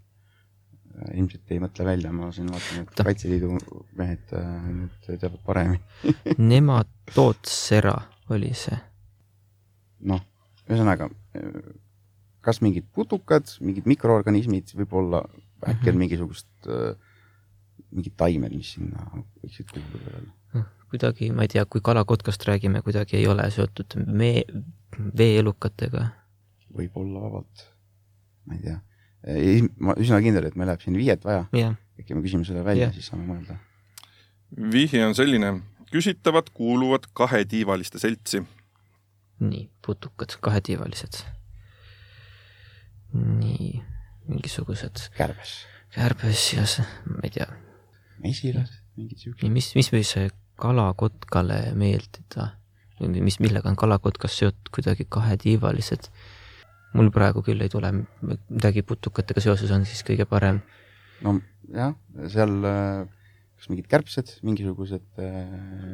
ilmselt ei mõtle välja, ma siin vaatan, et Kaitseliidu mehed äh, nüüd teavad paremini Nematoodsera oli see. noh, ühesõnaga kas mingid putukad, mingid mikroorganismid, võib-olla äkki on mhm. mingisugust äh,, mingid taimed, mis sinna võiksid kuuluda veel? kuidagi, ma ei tea, kui kalakotkast räägime, kuidagi ei ole seotud mee, veeelukatega. võib-olla vabalt, ma ei tea. ma üsna kindel, et meil läheb siin viiet vaja. äkki me küsime selle välja, siis saame mõelda. vihje on selline, küsitavad kuuluvad kahetiivaliste seltsi. nii, putukad, kahetiivalised nii, mingisugused. kärbes. kärbes ja see, ma ei tea. mesilased, mingid siuksed. mis, mis võis kalakotkale meeldida? mis, millega on kalakotkas seotud kuidagi kahetiivalised? mul praegu küll ei tule midagi putukatega seoses on siis kõige parem. no jah, seal äh, kas mingid kärbsed, mingisugused äh,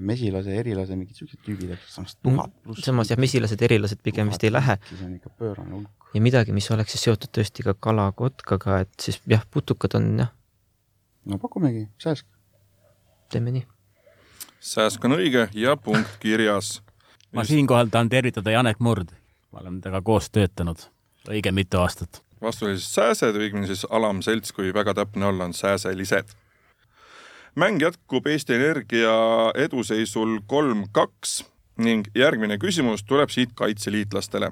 mesilase, erilase, mingid siuksed tüübid, eks samas tuhat pluss. samas jah, mesilased, erilased pigem vist ei lähe. see on ikka pöörane hulk. ja midagi, mis oleks siis seotud tõesti ka kalakotkaga, et siis jah, putukad on jah. no pakumegi, sääsk. teeme nii. sääsk on õige ja punkt kirjas. ma siinkohal tahan tervitada Janek Murd. ma olen temaga koos töötanud õige mitu aastat. vastu oli siis sääsed, õigemini siis alamselts, kui väga täpne olla, on sääselised mäng jätkub Eesti Energia eduseisul kolm-kaks ning järgmine küsimus tuleb siit kaitseliitlastele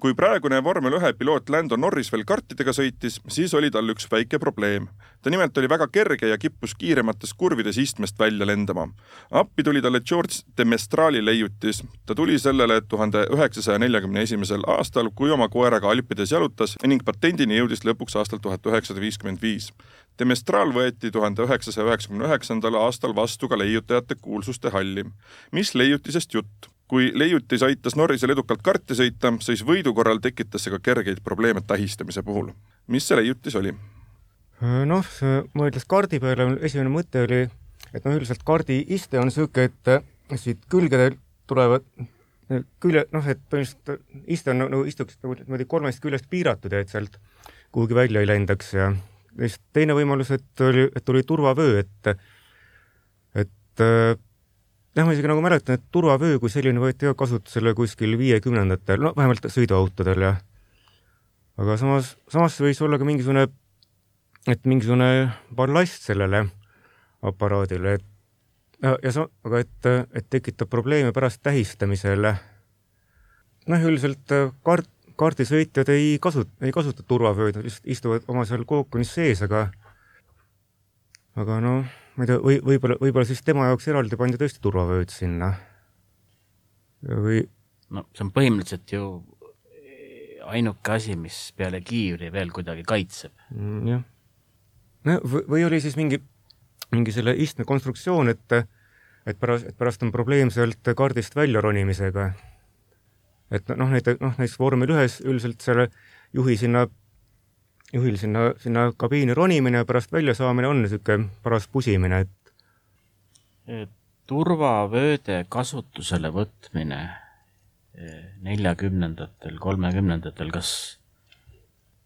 kui praegune vormel ühe piloot Lando Norris veel kartidega sõitis, siis oli tal üks väike probleem. ta nimelt oli väga kerge ja kippus kiiremates kurvides istmest välja lendama. appi tuli talle George de Mestrali leiutis. ta tuli sellele tuhande üheksasaja neljakümne esimesel aastal, kui oma koeraga Alpides jalutas ning patendini jõudis lõpuks aastal tuhat üheksasada viiskümmend viis. De Mestral võeti tuhande üheksasaja üheksakümne üheksandal aastal vastu ka leiutajate kuulsuste halli. mis leiutisest jutt? Kui leiutis aitas Norrisel edukalt karti sõita, siis võidu korral tekitas see ka kergeid probleeme tähistamise puhul. mis see leiutis oli? noh, mõeldes kaardi peale, esimene mõte oli, et noh, üldiselt kaardi iste on niisugune, et siit külgedel tulevad külje, noh, et põhimõtteliselt iste on nagu istuks nagu niimoodi kolmest küljest piiratud ja et sealt kuhugi välja ei lendaks ja siis teine võimalus, et oli, et oli turvavöö, et et jah, ma isegi nagu mäletan, et turvavöö kui selline võeti ka kasutusele kuskil viiekümnendatel, no vähemalt sõiduautodel ja aga samas, samas võis olla ka mingisugune, et mingisugune ballast sellele aparaadile, et ja, ja sa-, aga et, et tekitab probleeme pärast tähistamisel. noh, üldiselt kaart, kaardisõitjad ei kasu-, ei kasuta turvavööd, lihtsalt istuvad oma seal kookonis sees, aga aga noh ma ei tea, või võib-olla, võib-olla siis tema jaoks eraldi pandi tõesti turvavööd sinna. või. no see on põhimõtteliselt ju ainuke asi, mis peale kiivri veel kuidagi kaitseb mm,. jah. no või oli siis mingi, mingi selle istme konstruktsioon, et et pärast, et pärast on probleem sealt kaardist välja ronimisega. et noh, näiteks noh, näiteks vormel ühes üldiselt selle juhi sinna, juhil sinna, sinna kabiini ronimine ja pärast väljasaamine on niisugune paras pusimine, et turvavööde kasutusele võtmine eh, neljakümnendatel, kolmekümnendatel, kas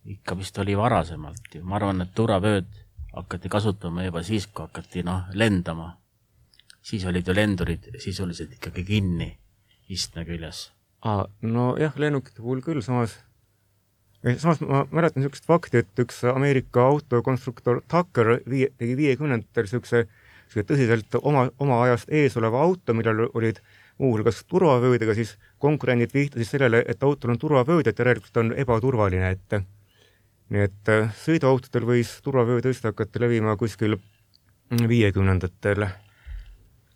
ikka vist oli varasemalt ju, ma arvan, et turvavööd hakati kasutama juba siis, kui hakati noh, lendama siis olid ju lendurid sisuliselt ikkagi kinni istme küljes. aa, nojah, lennukite puhul küll, samas, samas ma mäletan niisugust fakti, et üks Ameerika autokonstruktor Tucker viie, tegi viiekümnendatel niisuguse, niisuguse tõsiselt oma, oma ajast ees oleva auto, millel olid muuhulgas turvavöödega, siis konkurendid vihtasid sellele, et autol on turvavööd, et järelikult on ebaturvaline, et nii et eh, sõiduautodel võis turvavöö tõesti hakata levima kuskil viiekümnendatel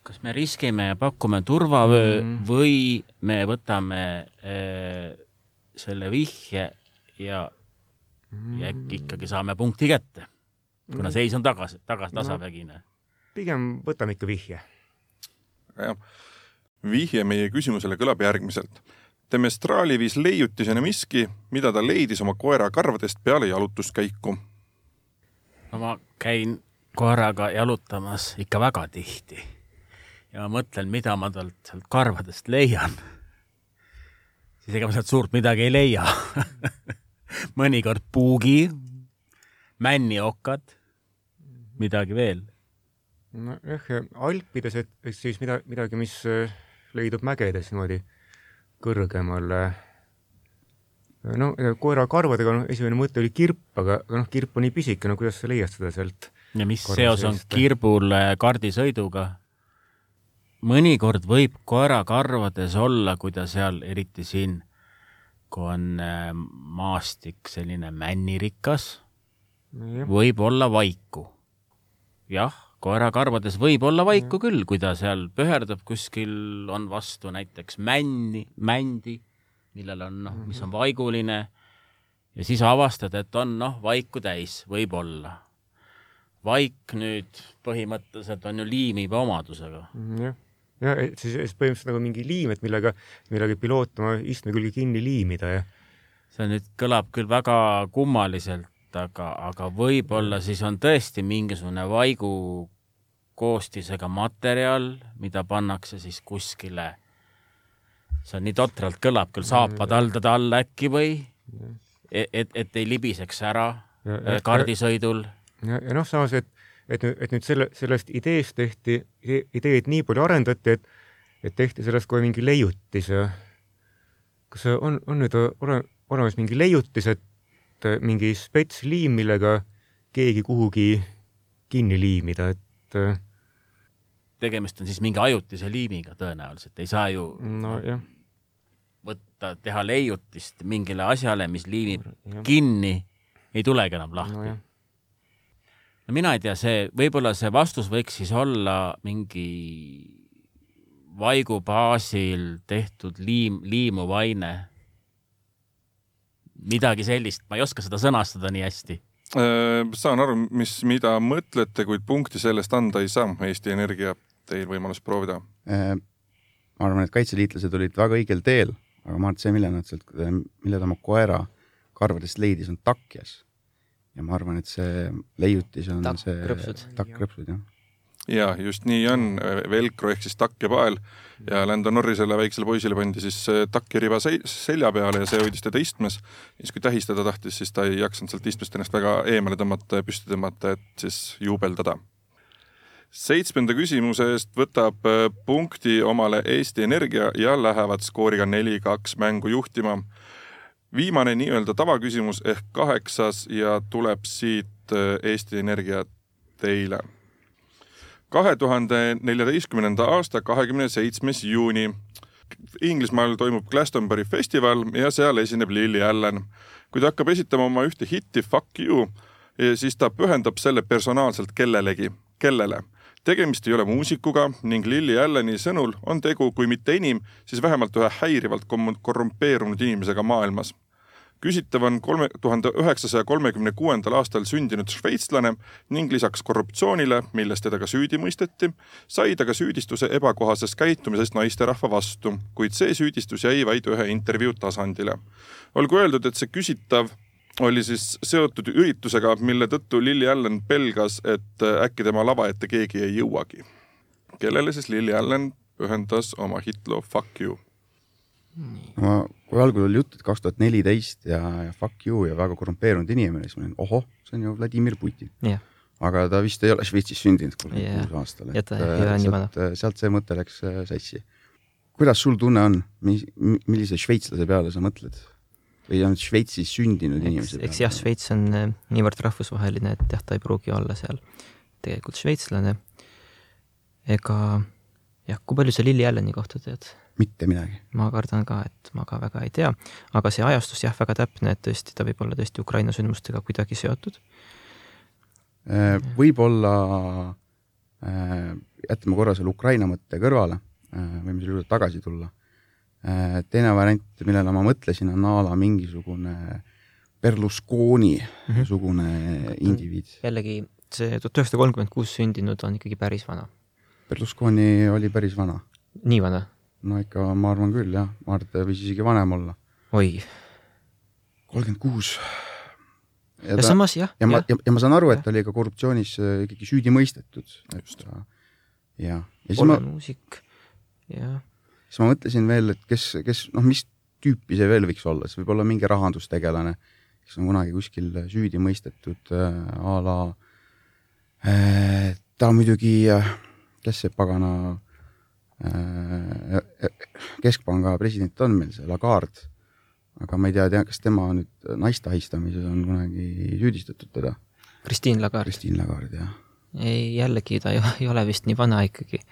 kas me riskime ja pakume turvavöö mm. või me võtame äh, selle vihje ja mm., ja äkki ikkagi saame punkti kätte, kuna mm. seis on tagasi, tagasi tasavägine no,. pigem võtame ikka vihje. jah, vihje meie küsimusele kõlab järgmiselt. Demestraali viis leiutisena miski, mida ta leidis oma koera karvadest peale jalutuskäiku. no ma käin koeraga jalutamas ikka väga tihti ja mõtlen, mida ma talt sealt karvadest leian, siis ega ma sealt suurt midagi ei leia mõnikord puugi, männiokad, midagi veel. nojah, Alpides, et siis mida, midagi, mis äh, leidub mägedes niimoodi kõrgemal. Äh, no koera karvadega, noh, esimene mõte oli kirp, aga, aga noh, kirp on nii pisike, no kuidas sa leiad seda sealt? ja mis seos on kirbul kaardisõiduga? mõnikord võib koera karvades olla, kui ta seal, eriti siin, kui on äh, maastik selline männirikas, võib olla vaiku. jah, koera karvades võib olla vaiku küll, kui ta seal pöherdab kuskil, on vastu näiteks männi, mändi, millel on noh, mis on vaiguline ja siis avastad, et on noh, vaiku täis, võib-olla. vaik nüüd põhimõtteliselt on ju liimiva omadusega. jah jah, siis, siis põhimõtteliselt nagu mingi liim, et millega, millega piloot oma istme külge kinni liimida ja. see nüüd kõlab küll väga kummaliselt, aga, aga võib-olla siis on tõesti mingisugune vaigu koostisega materjal, mida pannakse siis kuskile. see on nii totralt kõlab, küll saapad haldade alla äkki või et, et, et ei libiseks ära ja, ja, kaardisõidul. ja, ja noh, samas, et et nüüd, et nüüd selle, sellest ideest tehti, ideed nii palju arendati, et, et tehti sellest kohe mingi leiutis ja kas on, on nüüd ole, olemas mingi leiutis, et mingi spetsliim, millega keegi kuhugi kinni liimida, et tegemist on siis mingi ajutise liimiga tõenäoliselt, ei saa ju no, jah. võtta, teha leiutist mingile asjale, mis liimib ja. kinni, ei tulegi enam lahti no, no mina ei tea, see, võib-olla see vastus võiks siis olla mingi vaigu baasil tehtud liim, liimuv aine. midagi sellist, ma ei oska seda sõnastada nii hästi äh,. saan aru, mis, mida mõtlete, kuid punkti sellest anda ei saa. Eesti Energia, teil võimalus proovida äh,. ma arvan, et kaitseliitlased olid väga õigel teel, aga ma arvan, et see, mille nad sealt, mille ta oma koera karvadest leidis, on takjas ja ma arvan, et see leiutis on takkrõpsud. see takkrõpsud, jah. ja just nii on, velcro ehk siis takk ja pael ja Lando Norrisele väiksele poisile pandi siis takkiriba selja peale ja see hoidis teda istmes. siis kui tähistada tahtis, siis ta ei jaksanud sealt istmest ennast väga eemale tõmmata ja püsti tõmmata, et siis juubeldada. seitsmenda küsimuse eest võtab äh, punkti omale Eesti Energia ja lähevad skooriga neli-kaks mängu juhtima viimane nii-öelda tavaküsimus ehk kaheksas ja tuleb siit äh, Eesti Energia teile. kahe tuhande neljateistkümnenda aasta kahekümne seitsmes juuni Inglismaal toimub Glastonbury festival ja seal esineb Lily Allen. kui ta hakkab esitama oma ühte hitti Fuck you, eh, siis ta pühendab selle personaalselt kellelegi, kellele tegemist ei ole muusikuga ning Lily Alleni sõnul on tegu, kui mitte enim, siis vähemalt ühe häirivalt korrumpeerunud inimesega maailmas küsitav on kolme, tuhande üheksasaja kolmekümne kuuendal aastal sündinud šveitslane ning lisaks korruptsioonile, milles teda ka süüdi mõisteti, sai ta ka süüdistuse ebakohases käitumises naisterahva vastu, kuid see süüdistus jäi vaid ühe intervjuu tasandile. olgu öeldud, et see küsitav oli siis seotud üritusega, mille tõttu Lily Allen pelgas, et äkki tema lava ette keegi ei jõuagi. kellele siis Lily Allen pühendas oma hitloo Fuck you? Ma, kui algul oli jutt, et kaks tuhat neliteist ja, ja fuck you ja väga korrumpeerunud inimene, siis ma olin, ohoh, see on ju Vladimir Putin jah, aga ta vist ei ole Šveitsis sündinud kolmekümne Jah. kuus aastal. Ja ta ei ole nii vana. sealt, sealt see mõte läks äh, sassi. kuidas sul tunne on, millise šveitslase peale sa mõtled? või on Šveitsis sündinud eks, inimese eks jah, Šveits on äh, niivõrd rahvusvaheline, et jah, ta ei pruugi olla seal tegelikult šveitslane. ega jah, kui palju sa Lilli Alleni kohta tead? Mitte midagi. ma kardan ka, et ma ka väga ei tea, aga see ajastus jah, väga täpne, et tõesti, ta võib olla tõesti Ukraina sündmustega kuidagi seotud. Äh, võib-olla äh, jätame korra selle Ukraina mõtte kõrvale äh,, võime selle juurde tagasi tulla teine variant, millele ma mõtlesin, on a la mingisugune Berlusconi Mhm. sugune indiviid. jällegi see tuhat üheksasada kolmkümmend kuus sündinud on ikkagi päris vana. Berlusconi oli päris vana nii vana? No ikka ma arvan küll jah, ma arvan, et ta võis isegi vanem olla. oi, kolmkümmend kuus. ja samas jah, ja ma jah, ja, ja ma saan aru, et jah. ta oli ka korruptsioonis äh, ikkagi süüdi mõistetud, et ta ja, ja siis pole ma, muusik, jah, siis ma mõtlesin veel, et kes, kes noh, mis tüüpi see veel võiks olla, see võib olla mingi rahandustegelane, kes on kunagi kuskil süüdi mõistetud äh, a la äh, ta muidugi äh,, kes see pagana äh, keskpanga president on meil, see Lagarde, aga ma ei tea, tea, kas tema nüüd naiste ahistamises on kunagi süüdistatud teda, Christine Lagarde. Christine Lagarde jah. ei, jällegi ta ei, ei ole vist nii vana ikkagi.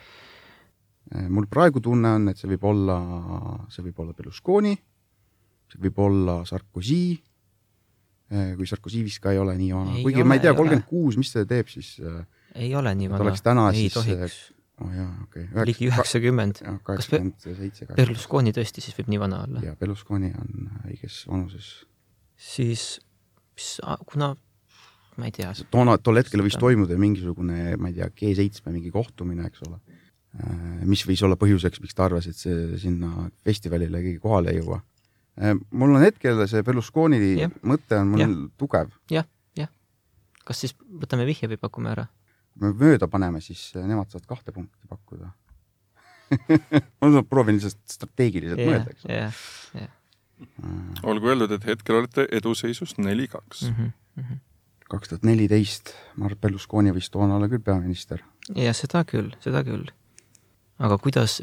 Äh, mul praegu tunne on, et see võib olla, see võib olla Berlusconi, see võib olla Sarkozy, kui Sarkozy vist ka ei ole nii vana, kuigi ole, ma ei tea, kolmkümmend kuus, mis see teeb siis? ei ole nii vana. ei tohiks. Oh jaa, okei ligi. üheksakümmend. jah, kaheksakümmend seitse. Berlusconi tõesti siis võib nii vana olla. ja Berlusconi on õiges vanuses. siis, mis, kuna ma ei tea, toona, tol hetkel võis toimuda mingisugune, ma ei tea, G7 mingi kohtumine, eks ole. mis võis olla põhjuseks, miks ta arvas, et see sinna festivalile keegi kohale ei jõua. mul on hetkel see Berlusconi Jah. mõte on mul Jah. tugev. kas siis võtame vihje või pakume ära? Kui me mööda paneme, siis nemad saavad kahte punkti pakkuda. ma proovin lihtsalt strateegiliselt jah mõelda, eks, ole. jah, jah. olgu öeldud, et hetkel olete eduseisus neli-kaks. Mhm. kaks tuhat neliteist, Mart Berlusconi võis toona olla küll peaminister. ja seda küll, seda küll. aga kuidas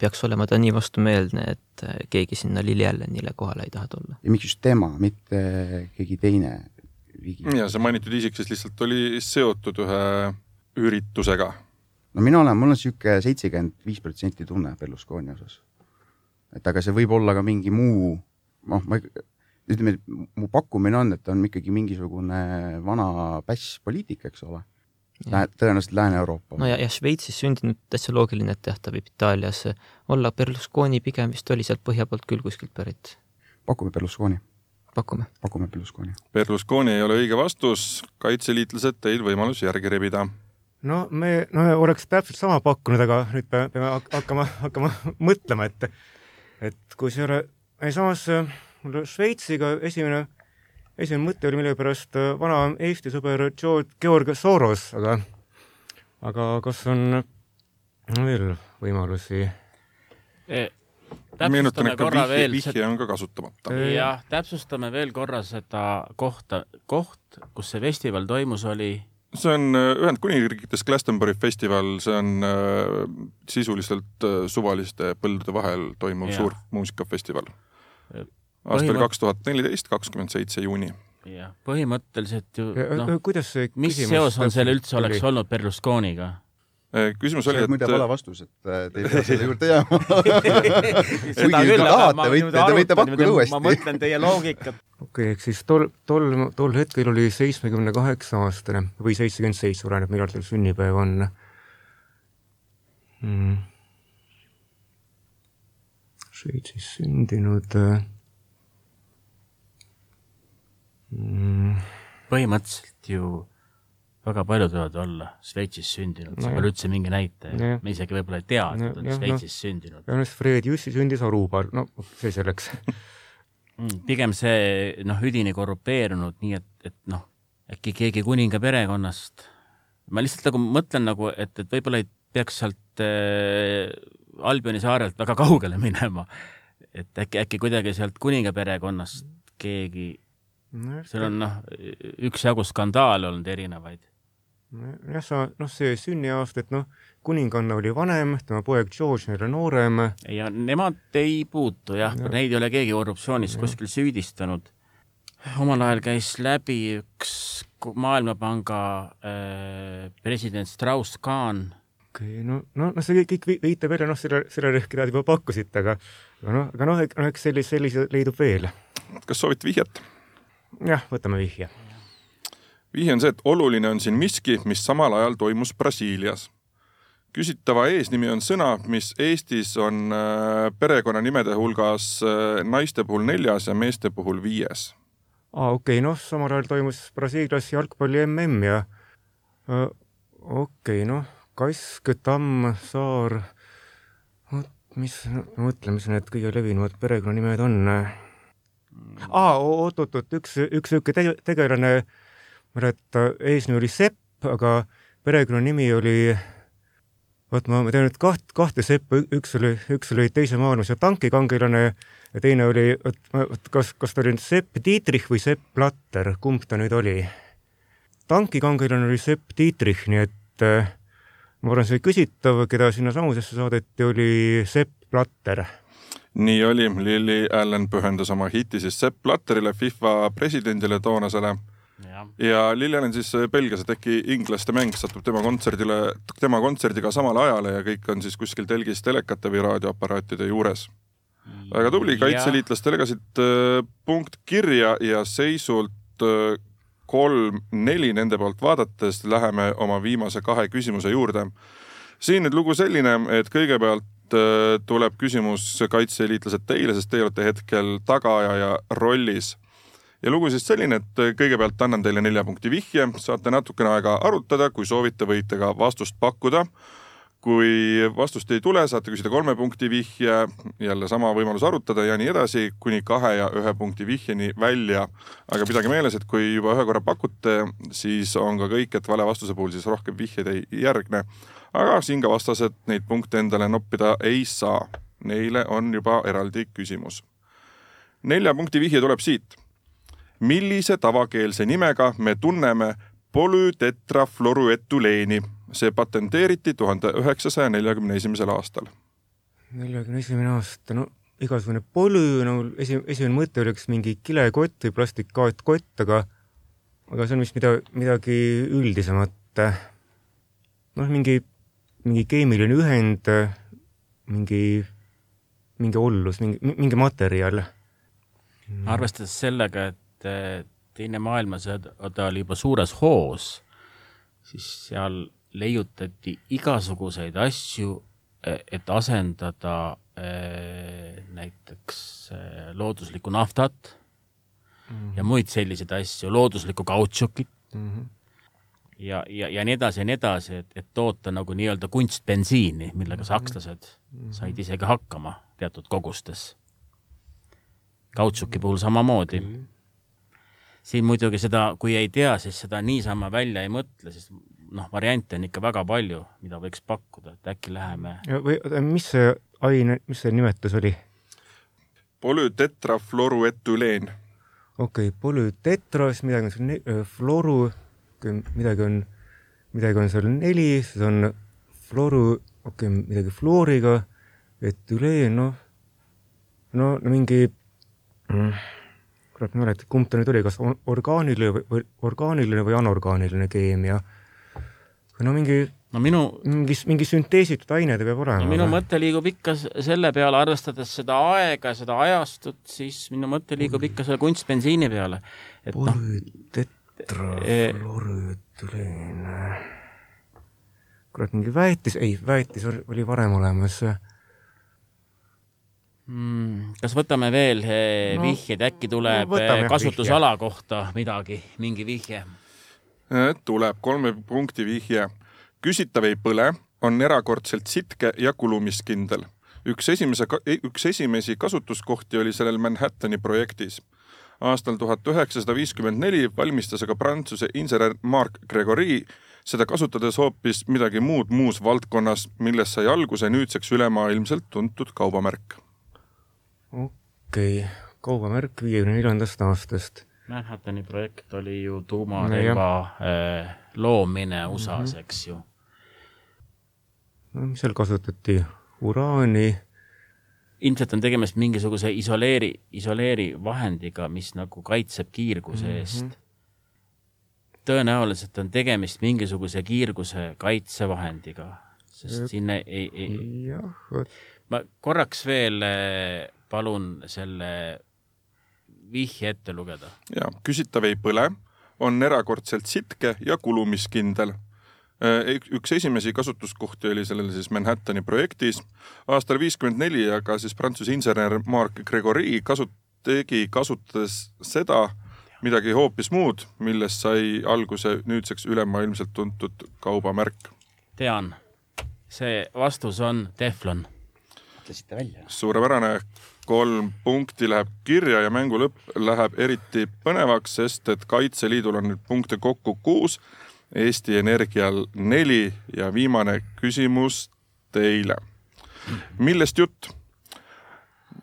peaks olema ta nii vastumeelne, et äh, keegi sinna Lili Allenile kohale ei taha tulla? ja miks just tema, mitte keegi teine ja see mainitud isik siis lihtsalt oli seotud ühe üritusega. no mina olen, mul on niisugune seitsekümmend viis protsenti tunne Berlusconi osas. et aga see võib olla ka mingi muu, noh, ma ütleme, mu pakkumine on, et ta on ikkagi mingisugune vana päss poliitik, eks ole. tõenäoliselt Lääne-Euroopa no ja, ja Šveitsis sündinud täitsa loogiline, et jah, ta võib Itaalias olla, Berlusconi pigem vist oli sealt põhja poolt küll kuskilt pärit. pakume Berlusconi, pakume. pakume Berlusconi. Berlusconi ei ole õige vastus, kaitseliitlased teil võimalus järgi rebida. No me, no me oleks täpselt sama pakkunud, aga nüüd peame, peame hak- hakkama, hakkama mõtlema, et et kui see ei ole, ei samas äh, mul Šveitsiga esimene, esimene mõte oli millegipärast äh, vana Eesti sõber George, Georg Soros, aga aga kas on veel võimalusi? meenutan, täpsustame et ka korra vihje, veel vihje on ka kasutamata. jah, täpsustame veel korra seda kohta, koht, kus see festival toimus, oli see on äh, Ühendkuningriikides Glastonbury festival, see on äh, sisuliselt äh, suvaliste põldude vahel toimuv Jah. suur muusikafestival. Aastal kaks tuhat neliteist, kakskümmend seitse juuni. jah, põhimõtteliselt ju noh, no, kuidas see mis seos on seal üldse oleks olnud Berlusconiga? Äh, küsimus oli, on muide vale et vastus, et äh, te ei pea selle juurde jääma. seda Kuigi küll, tahate, ma võite- te võite pakkuda ma uuesti. mõtlen teie loogikat. okei okay,, ehk siis tol, tol, tol hetkel oli seitsmekümne kaheksa aastane või seitsekümmend seitse, oleneb millal tal sünnipäev on mm.. Šveitsis sündinud äh, mm,. põhimõtteliselt ju väga paljud võivad olla Šveitsis sündinud no, see pole üldse mingi näitaja. me isegi võib-olla ei tea, et nad on Šveitsis no, sündinud. ja noh, Fred Jussi sündis Arubar, no see selleks mm, pigem see noh, üdini korrupeerunud, nii et, et noh, äkki keegi kuninga perekonnast. ma lihtsalt nagu mõtlen nagu, et, et võib-olla ei peaks sealt äh, Albioni saarelt väga kaugele minema. et äkki, äkki kuidagi sealt kuninga perekonnast keegi no,, seal on noh, üksjagu skandaale olnud erinevaid. Jah, sa, noh, see sünniaasta, et noh, kuninganna oli vanem, tema poeg George oli noorem. ja nemad ei puutu jah ja., neid ei ole keegi korruptsioonis kuskil süüdistanud. omal ajal käis läbi üks Maailmapanga äh, president Strauss-Kahn okei okay,, no, no, no see kõik viitab jälle noh, selle, sellele, keda te juba pakkusite, aga aga noh, aga noh, eks sellise, sellise leidub veel. kas soovite vihjet? jah, võtame vihje. Vihje on see, et oluline on siin miski, mis samal ajal toimus Brasiilias. küsitava eesnimi on sõna, mis Eestis on äh, perekonnanimede hulgas äh, naiste puhul neljas ja meeste puhul viies. aa, okei okay,, noh, samal ajal toimus Brasiilias jalgpalli mm ja äh, okei okay,, noh Kask, Tamm, Saar, vot mis, mõtle, mis need kõige levinumad perekonnanimed on. aa, oot-oot-oot, üks, üks niisugune tegelane, ma et eesnimi oli Sepp, aga perekonnanimi oli, vot ma, ma tean nüüd kaht, kahte Seppa, üks oli, üks oli Teise maailmasõja tankikangelane ja teine oli, vot kas, kas ta oli nüüd Sepp Dietrich või Sepp Platter, kumb ta nüüd oli? tankikangelane oli Sepp Dietrich, nii et äh, ma arvan, see küsitav, keda sinna samusesse saadeti, oli Sepp Platter. nii oli, Lily Allen pühendas oma hiti siis Sepp Platterile, FIFA presidendile toonasele ja, ja Lily Allen siis pelgas, et äkki inglaste mäng satub tema kontserdile, tema kontserdiga samale ajale ja kõik on siis kuskil telgis telekate või raadioaparaatide juures. väga tubli, kaitseliitlastele ka siit äh, punkt kirja ja seisult äh, kolm-neli nende poolt vaadates läheme oma viimase kahe küsimuse juurde. siin nüüd lugu selline, et kõigepealt äh, tuleb küsimus kaitseliitlased teile, sest teie olete hetkel tagaajaja rollis. Ja lugu siis selline, et kõigepealt annan teile nelja punkti vihje, saate natukene aega arutada, kui soovite, võite ka vastust pakkuda kui vastust ei tule, saate küsida kolme punkti vihje, jälle sama võimalus arutada ja nii edasi, kuni kahe ja ühe punkti vihjeni välja. aga pidage meeles, et kui juba ühe korra pakute, siis on ka kõik, et vale vastuse puhul siis rohkem vihjeid ei järgne. aga siin ka vastased neid punkte endale noppida ei saa. Neile on juba eraldi küsimus. nelja punkti vihje tuleb siit. Millise tavakeelse nimega me tunneme polütetrafluoruetuleeni see patenteeriti tuhande üheksasaja neljakümne esimesel aastal. neljakümne esimene aasta, no igasugune polü, no esi, esimene mõte oleks mingi kilekott või plastikkott, aga aga see on vist mida, midagi üldisemat. noh, mingi, mingi keemiline ühend, mingi, mingi ollus, mingi, mingi materjal. arvestades sellega, et teine maailmasõda oli juba suures hoos, siis seal leiutati igasuguseid asju, et asendada e, näiteks e, looduslikku naftat mm -hmm. ja muid selliseid asju, looduslikku kautšukit mm. -hmm ja, ja, ja nii edasi ja nii edasi, et, et toota nagu nii-öelda kunstbensiini, millega mhm. sakslased -hmm. said isegi hakkama teatud kogustes. kautšuki puhul samamoodi mm. -hmm. Siin muidugi seda, kui ei tea, siis seda niisama välja ei mõtle, sest noh, variante on ikka väga palju, mida võiks pakkuda, et äkki läheme. või mis see aine, mis see nimetus oli? polütetrafluoruetüleen. okei okay,, polütetra, siis midagi on seal fluoru, midagi on, midagi on seal neli, siis on fluoru, okei okay,, midagi fluoriga, etüleen, noh, no, no mingi mm, kurat, ma ei mäleta, kumb ta nüüd oli, kas orgaaniline või, orgaaniline või anorgaaniline keemia no mingi no minu, mingi, mingi sünteesitud aine ta peab olema. no minu mõte liigub ikka selle peale, arvestades seda aega, seda ajastut, siis minu mõte liigub ikka selle kunstbensiini peale. Noh, polütetrafluorüetüleen no.. kurat, mingi väetis, ei, väetis oli varem olemas. Mm,. kas võtame veel eh, No, vihjeid, äkki tuleb eh, kasutusala kohta midagi, mingi vihje? Äh, tuleb kolme punkti vihje. küsitav ei põle, on erakordselt sitke ja kulumiskindel. üks esimese, üks esimesi kasutuskohti oli sellel Manhattani projektis. aastal tuhat üheksasada viiskümmend neli valmistas aga Prantsuse insener Marc Gregory seda kasutades hoopis midagi muud muus valdkonnas, millest sai alguse nüüdseks ülemaailmselt tuntud kaubamärk. Okei okay., kaubamärk viiekümne neljandast aastast. Manhattani projekt oli ju tuumarelva no, loomine USA-s, eks ju. no mis seal kasutati, uraani. ilmselt on tegemist mingisuguse isoleeri, isoleeri vahendiga, mis nagu kaitseb kiirguse mm -hmm. eest. tõenäoliselt on tegemist mingisuguse kiirguse kaitsevahendiga, sest siin ei, ei, ei. jah, vot. ma korraks veel palun selle vihje ette lugeda. ja küsitav ei põle, on erakordselt sitke ja kulumiskindel. üks esimesi kasutuskohti oli sellel siis Manhattani projektis. aastal viiskümmend neli aga siis Prantsuse insener Marc Gregory kasut-, tegi, kasutades seda midagi hoopis muud, millest sai alguse nüüdseks ülemaailmselt tuntud kaubamärk. tean, see vastus on teflon. ütlesite välja. suurepärane kolm punkti läheb kirja ja mängu lõpp läheb eriti põnevaks, sest et Kaitseliidul on nüüd punkte kokku kuus, Eesti Energial neli ja viimane küsimus teile. millest jutt?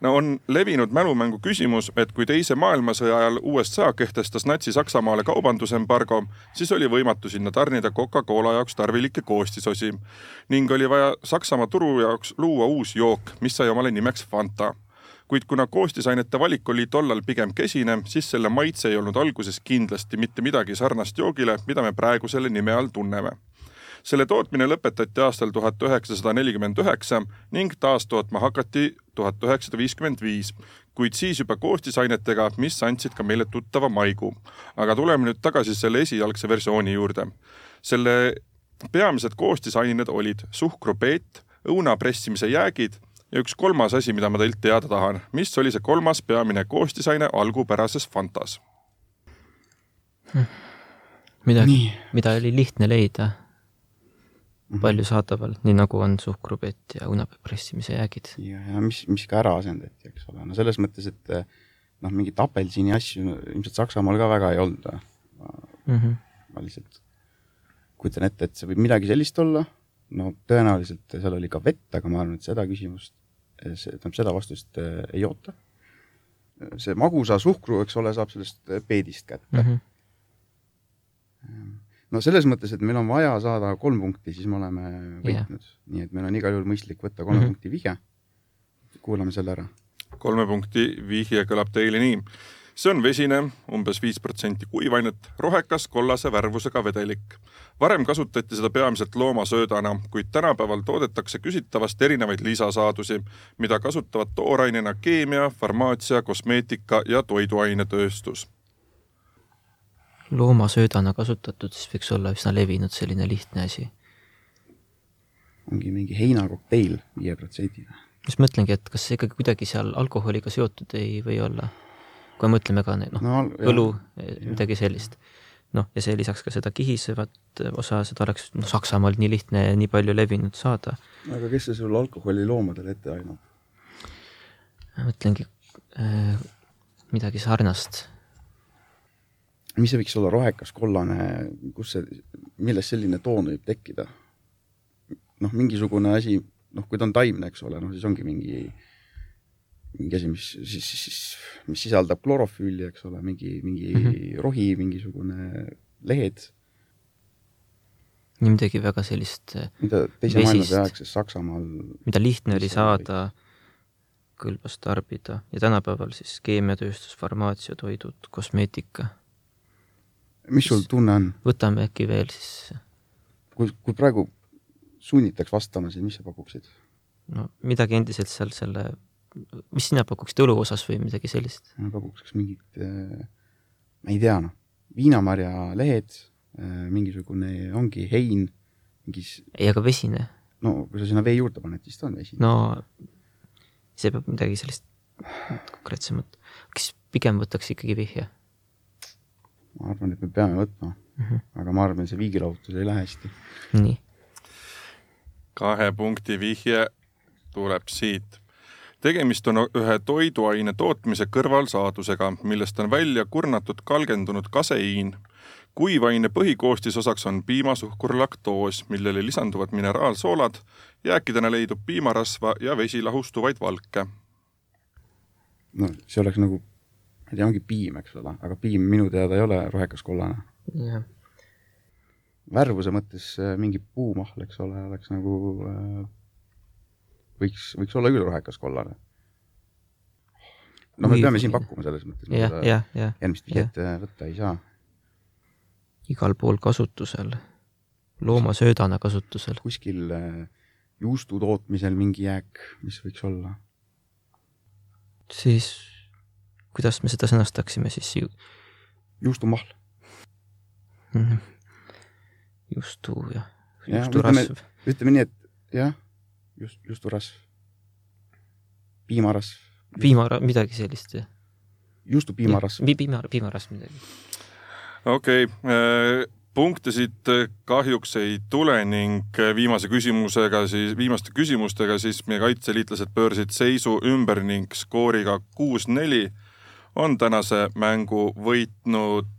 no on levinud mälumängu küsimus, et kui teise maailmasõja ajal USA kehtestas Natsi-Saksamaale kaubandusembargo, siis oli võimatu sinna tarnida Coca-Cola jaoks tarvilikke koostisosi ning oli vaja Saksamaa turu jaoks luua uus jook, mis sai omale nimeks Fanta kuid kuna koostisainete valik oli tollal pigem kesine, siis selle maitse ei olnud alguses kindlasti mitte midagi sarnast joogile, mida me praegu selle nime all tunneme. selle tootmine lõpetati aastal tuhat üheksasada nelikümmend üheksa ning taastootma hakati tuhat üheksasada viiskümmend viis, kuid siis juba koostisainetega, mis andsid ka meile tuttava maiguu. aga tuleme nüüd tagasi selle esialgse versiooni juurde. selle peamised koostisained olid suhkrupeet, õuna pressimise jäägid ja üks kolmas asi, mida ma teilt teada tahan, mis oli see kolmas peamine koostisaine algupärases Fantas? midagi, mida oli lihtne leida palju saadaval, nii nagu on suhkrupett ja õunapea pressimise jäägid. ja, ja mis, mis ka ära asendati, eks ole, no selles mõttes, et noh, mingit apelsini asju ilmselt Saksamaal ka väga ei olnud mm. -hmm. ma lihtsalt kujutan ette, et see võib midagi sellist olla no tõenäoliselt seal oli ka vett, aga ma arvan, et seda küsimust, tähendab seda vastust äh, ei oota. see magusa suhkru, eks ole, saab sellest peedist kätte mm. -hmm. no selles mõttes, et meil on vaja saada kolm punkti, siis me oleme võitnud yeah., nii et meil on igal juhul mõistlik võtta kolme mm -hmm. punkti vihje. kuulame selle ära. kolme punkti vihje kõlab teile nii see on vesine, umbes viis protsenti kuivainet, rohekas kollase värvusega vedelik. varem kasutati seda peamiselt loomasöödana, kuid tänapäeval toodetakse küsitavast erinevaid lisasaadusi, mida kasutavad toorainena keemia, farmaatsia, kosmeetika ja toiduainetööstus. loomasöödana kasutatud, siis võiks olla üsna levinud selline lihtne asi. ongi mingi heinakokteil viie protsendine. just mõtlengi, et kas see ikkagi kuidagi seal alkoholiga seotud ei või olla kui mõtleme ka noh no, õlu, midagi sellist. noh, ja see lisaks ka seda kihisevat osa, seda oleks noh, Saksamaal nii lihtne ja nii palju levinud saada. aga kes see sul alkoholi loomadele ette ainab? mõtlengi äh, midagi sarnast. mis see võiks olla, rohekas, kollane, kus see, millest selline toon võib tekkida? noh, mingisugune asi, noh, kui ta on taimne, eks ole, noh siis ongi mingi äh, mingi asi, mis siis, siis, mis sisaldab klorofülli, eks ole, mingi, mingi mm -hmm. rohi, mingisugune lehed. nii midagi väga sellist äh, mida teise maailmasõja aegses Saksamaal mida lihtne oli saada, kõlbas tarbida ja tänapäeval siis keemiatööstus, farmaatsia, toidud, kosmeetika. mis sul tunne on? võtame äkki veel siis. kui, kui praegu sunnitaks vastama, siis mis sa pakuksid? no midagi endiselt seal selle mis sina pakuksid õlu osas või midagi sellist? ma pakuks kas mingit, äh, ma ei tea, noh, viinamarjalehed, äh, mingisugune ongi hein, mingis. ei, aga vesine? no kui sa sinna vee juurde paned, siis ta on vesine. no see peab midagi sellist konkreetsemat. kas pigem võtaks ikkagi vihje? ma arvan, et me peame võtma mm, -hmm. aga ma arvan, see viigilahutus ei lähe hästi. nii. kahe punkti vihje tuleb siit tegemist on ühe toiduaine tootmise kõrvalsaadusega, millest on välja kurnatud kalgendunud kaseiin. kuivaine põhikoostisosaks on piimasuhkur laktoos, millele lisanduvad mineraalsoolad, jääkidena leidub piimarasva ja vesi lahustuvaid valke. no see oleks nagu, ma ei tea, ongi piim, eks ole, aga piim minu teada ei ole rohekas kollane. jah. värvuse mõttes äh, mingi puumahl, eks ole, oleks nagu äh, võiks, võiks olla küll rohekas kollane. no me peame siin pakkuma selles mõttes. jah. järgmist vihjet äh, võtta ei saa. igal pool kasutusel, loomasöödana kasutusel. kuskil äh, juustu tootmisel mingi jääk, mis võiks olla? siis kuidas me seda sõnastaksime siis ju...? juustumahl mm. -hmm. juustu jah, juusturasv. ütleme nii, et jah just, justurasv, piimarasv. piimara-, midagi sellist, jah? juustupiimarasv. piima, piimarasv midagi. okei okay., äh, punkte siit äh, kahjuks ei tule ning äh, viimase küsimusega siis, viimaste küsimustega siis meie kaitseliitlased pöörsid seisu ümber ning skooriga kuus-neli on tänase mängu võitnud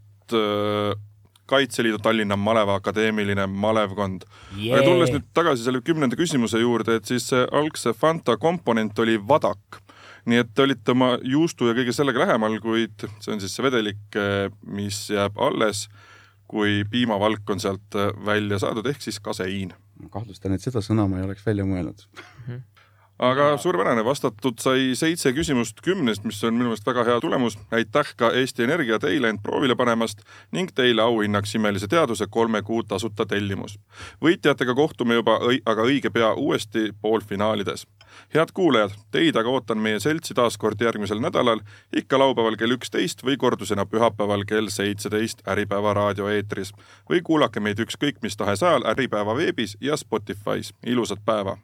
Kaitseliidu Tallinna Maleva Akadeemiline malevkond yeah.. tulles nüüd tagasi selle kümnenda küsimuse juurde, et siis see algse Fanta komponent oli vadak. nii et te olite oma juustu ja kõige sellega lähemal, kuid see on siis see vedelik, mis jääb alles, kui piimavalk on sealt välja saadud, ehk siis kaseiin. ma kahtlustan, et seda sõna ma ei oleks välja mõelnud. -hmm aga suurepärane, vastatud sai seitse küsimust kümnest, mis on minu meelest väga hea tulemus. aitäh ka Eesti Energia teile end proovile panemast ning teile auhinnaks imelise teaduse kolme kuu tasuta tellimus. võitjatega kohtume juba õi, aga õige pea uuesti poolfinaalides. head kuulajad, teid aga ootan meie seltsi taas kord järgmisel nädalal, ikka laupäeval kell üksteist või kordusena pühapäeval kell seitseteist Äripäeva raadioeetris või kuulake meid ükskõik mis tahes ajal Äripäeva veebis ja Spotify's. ilusat päeva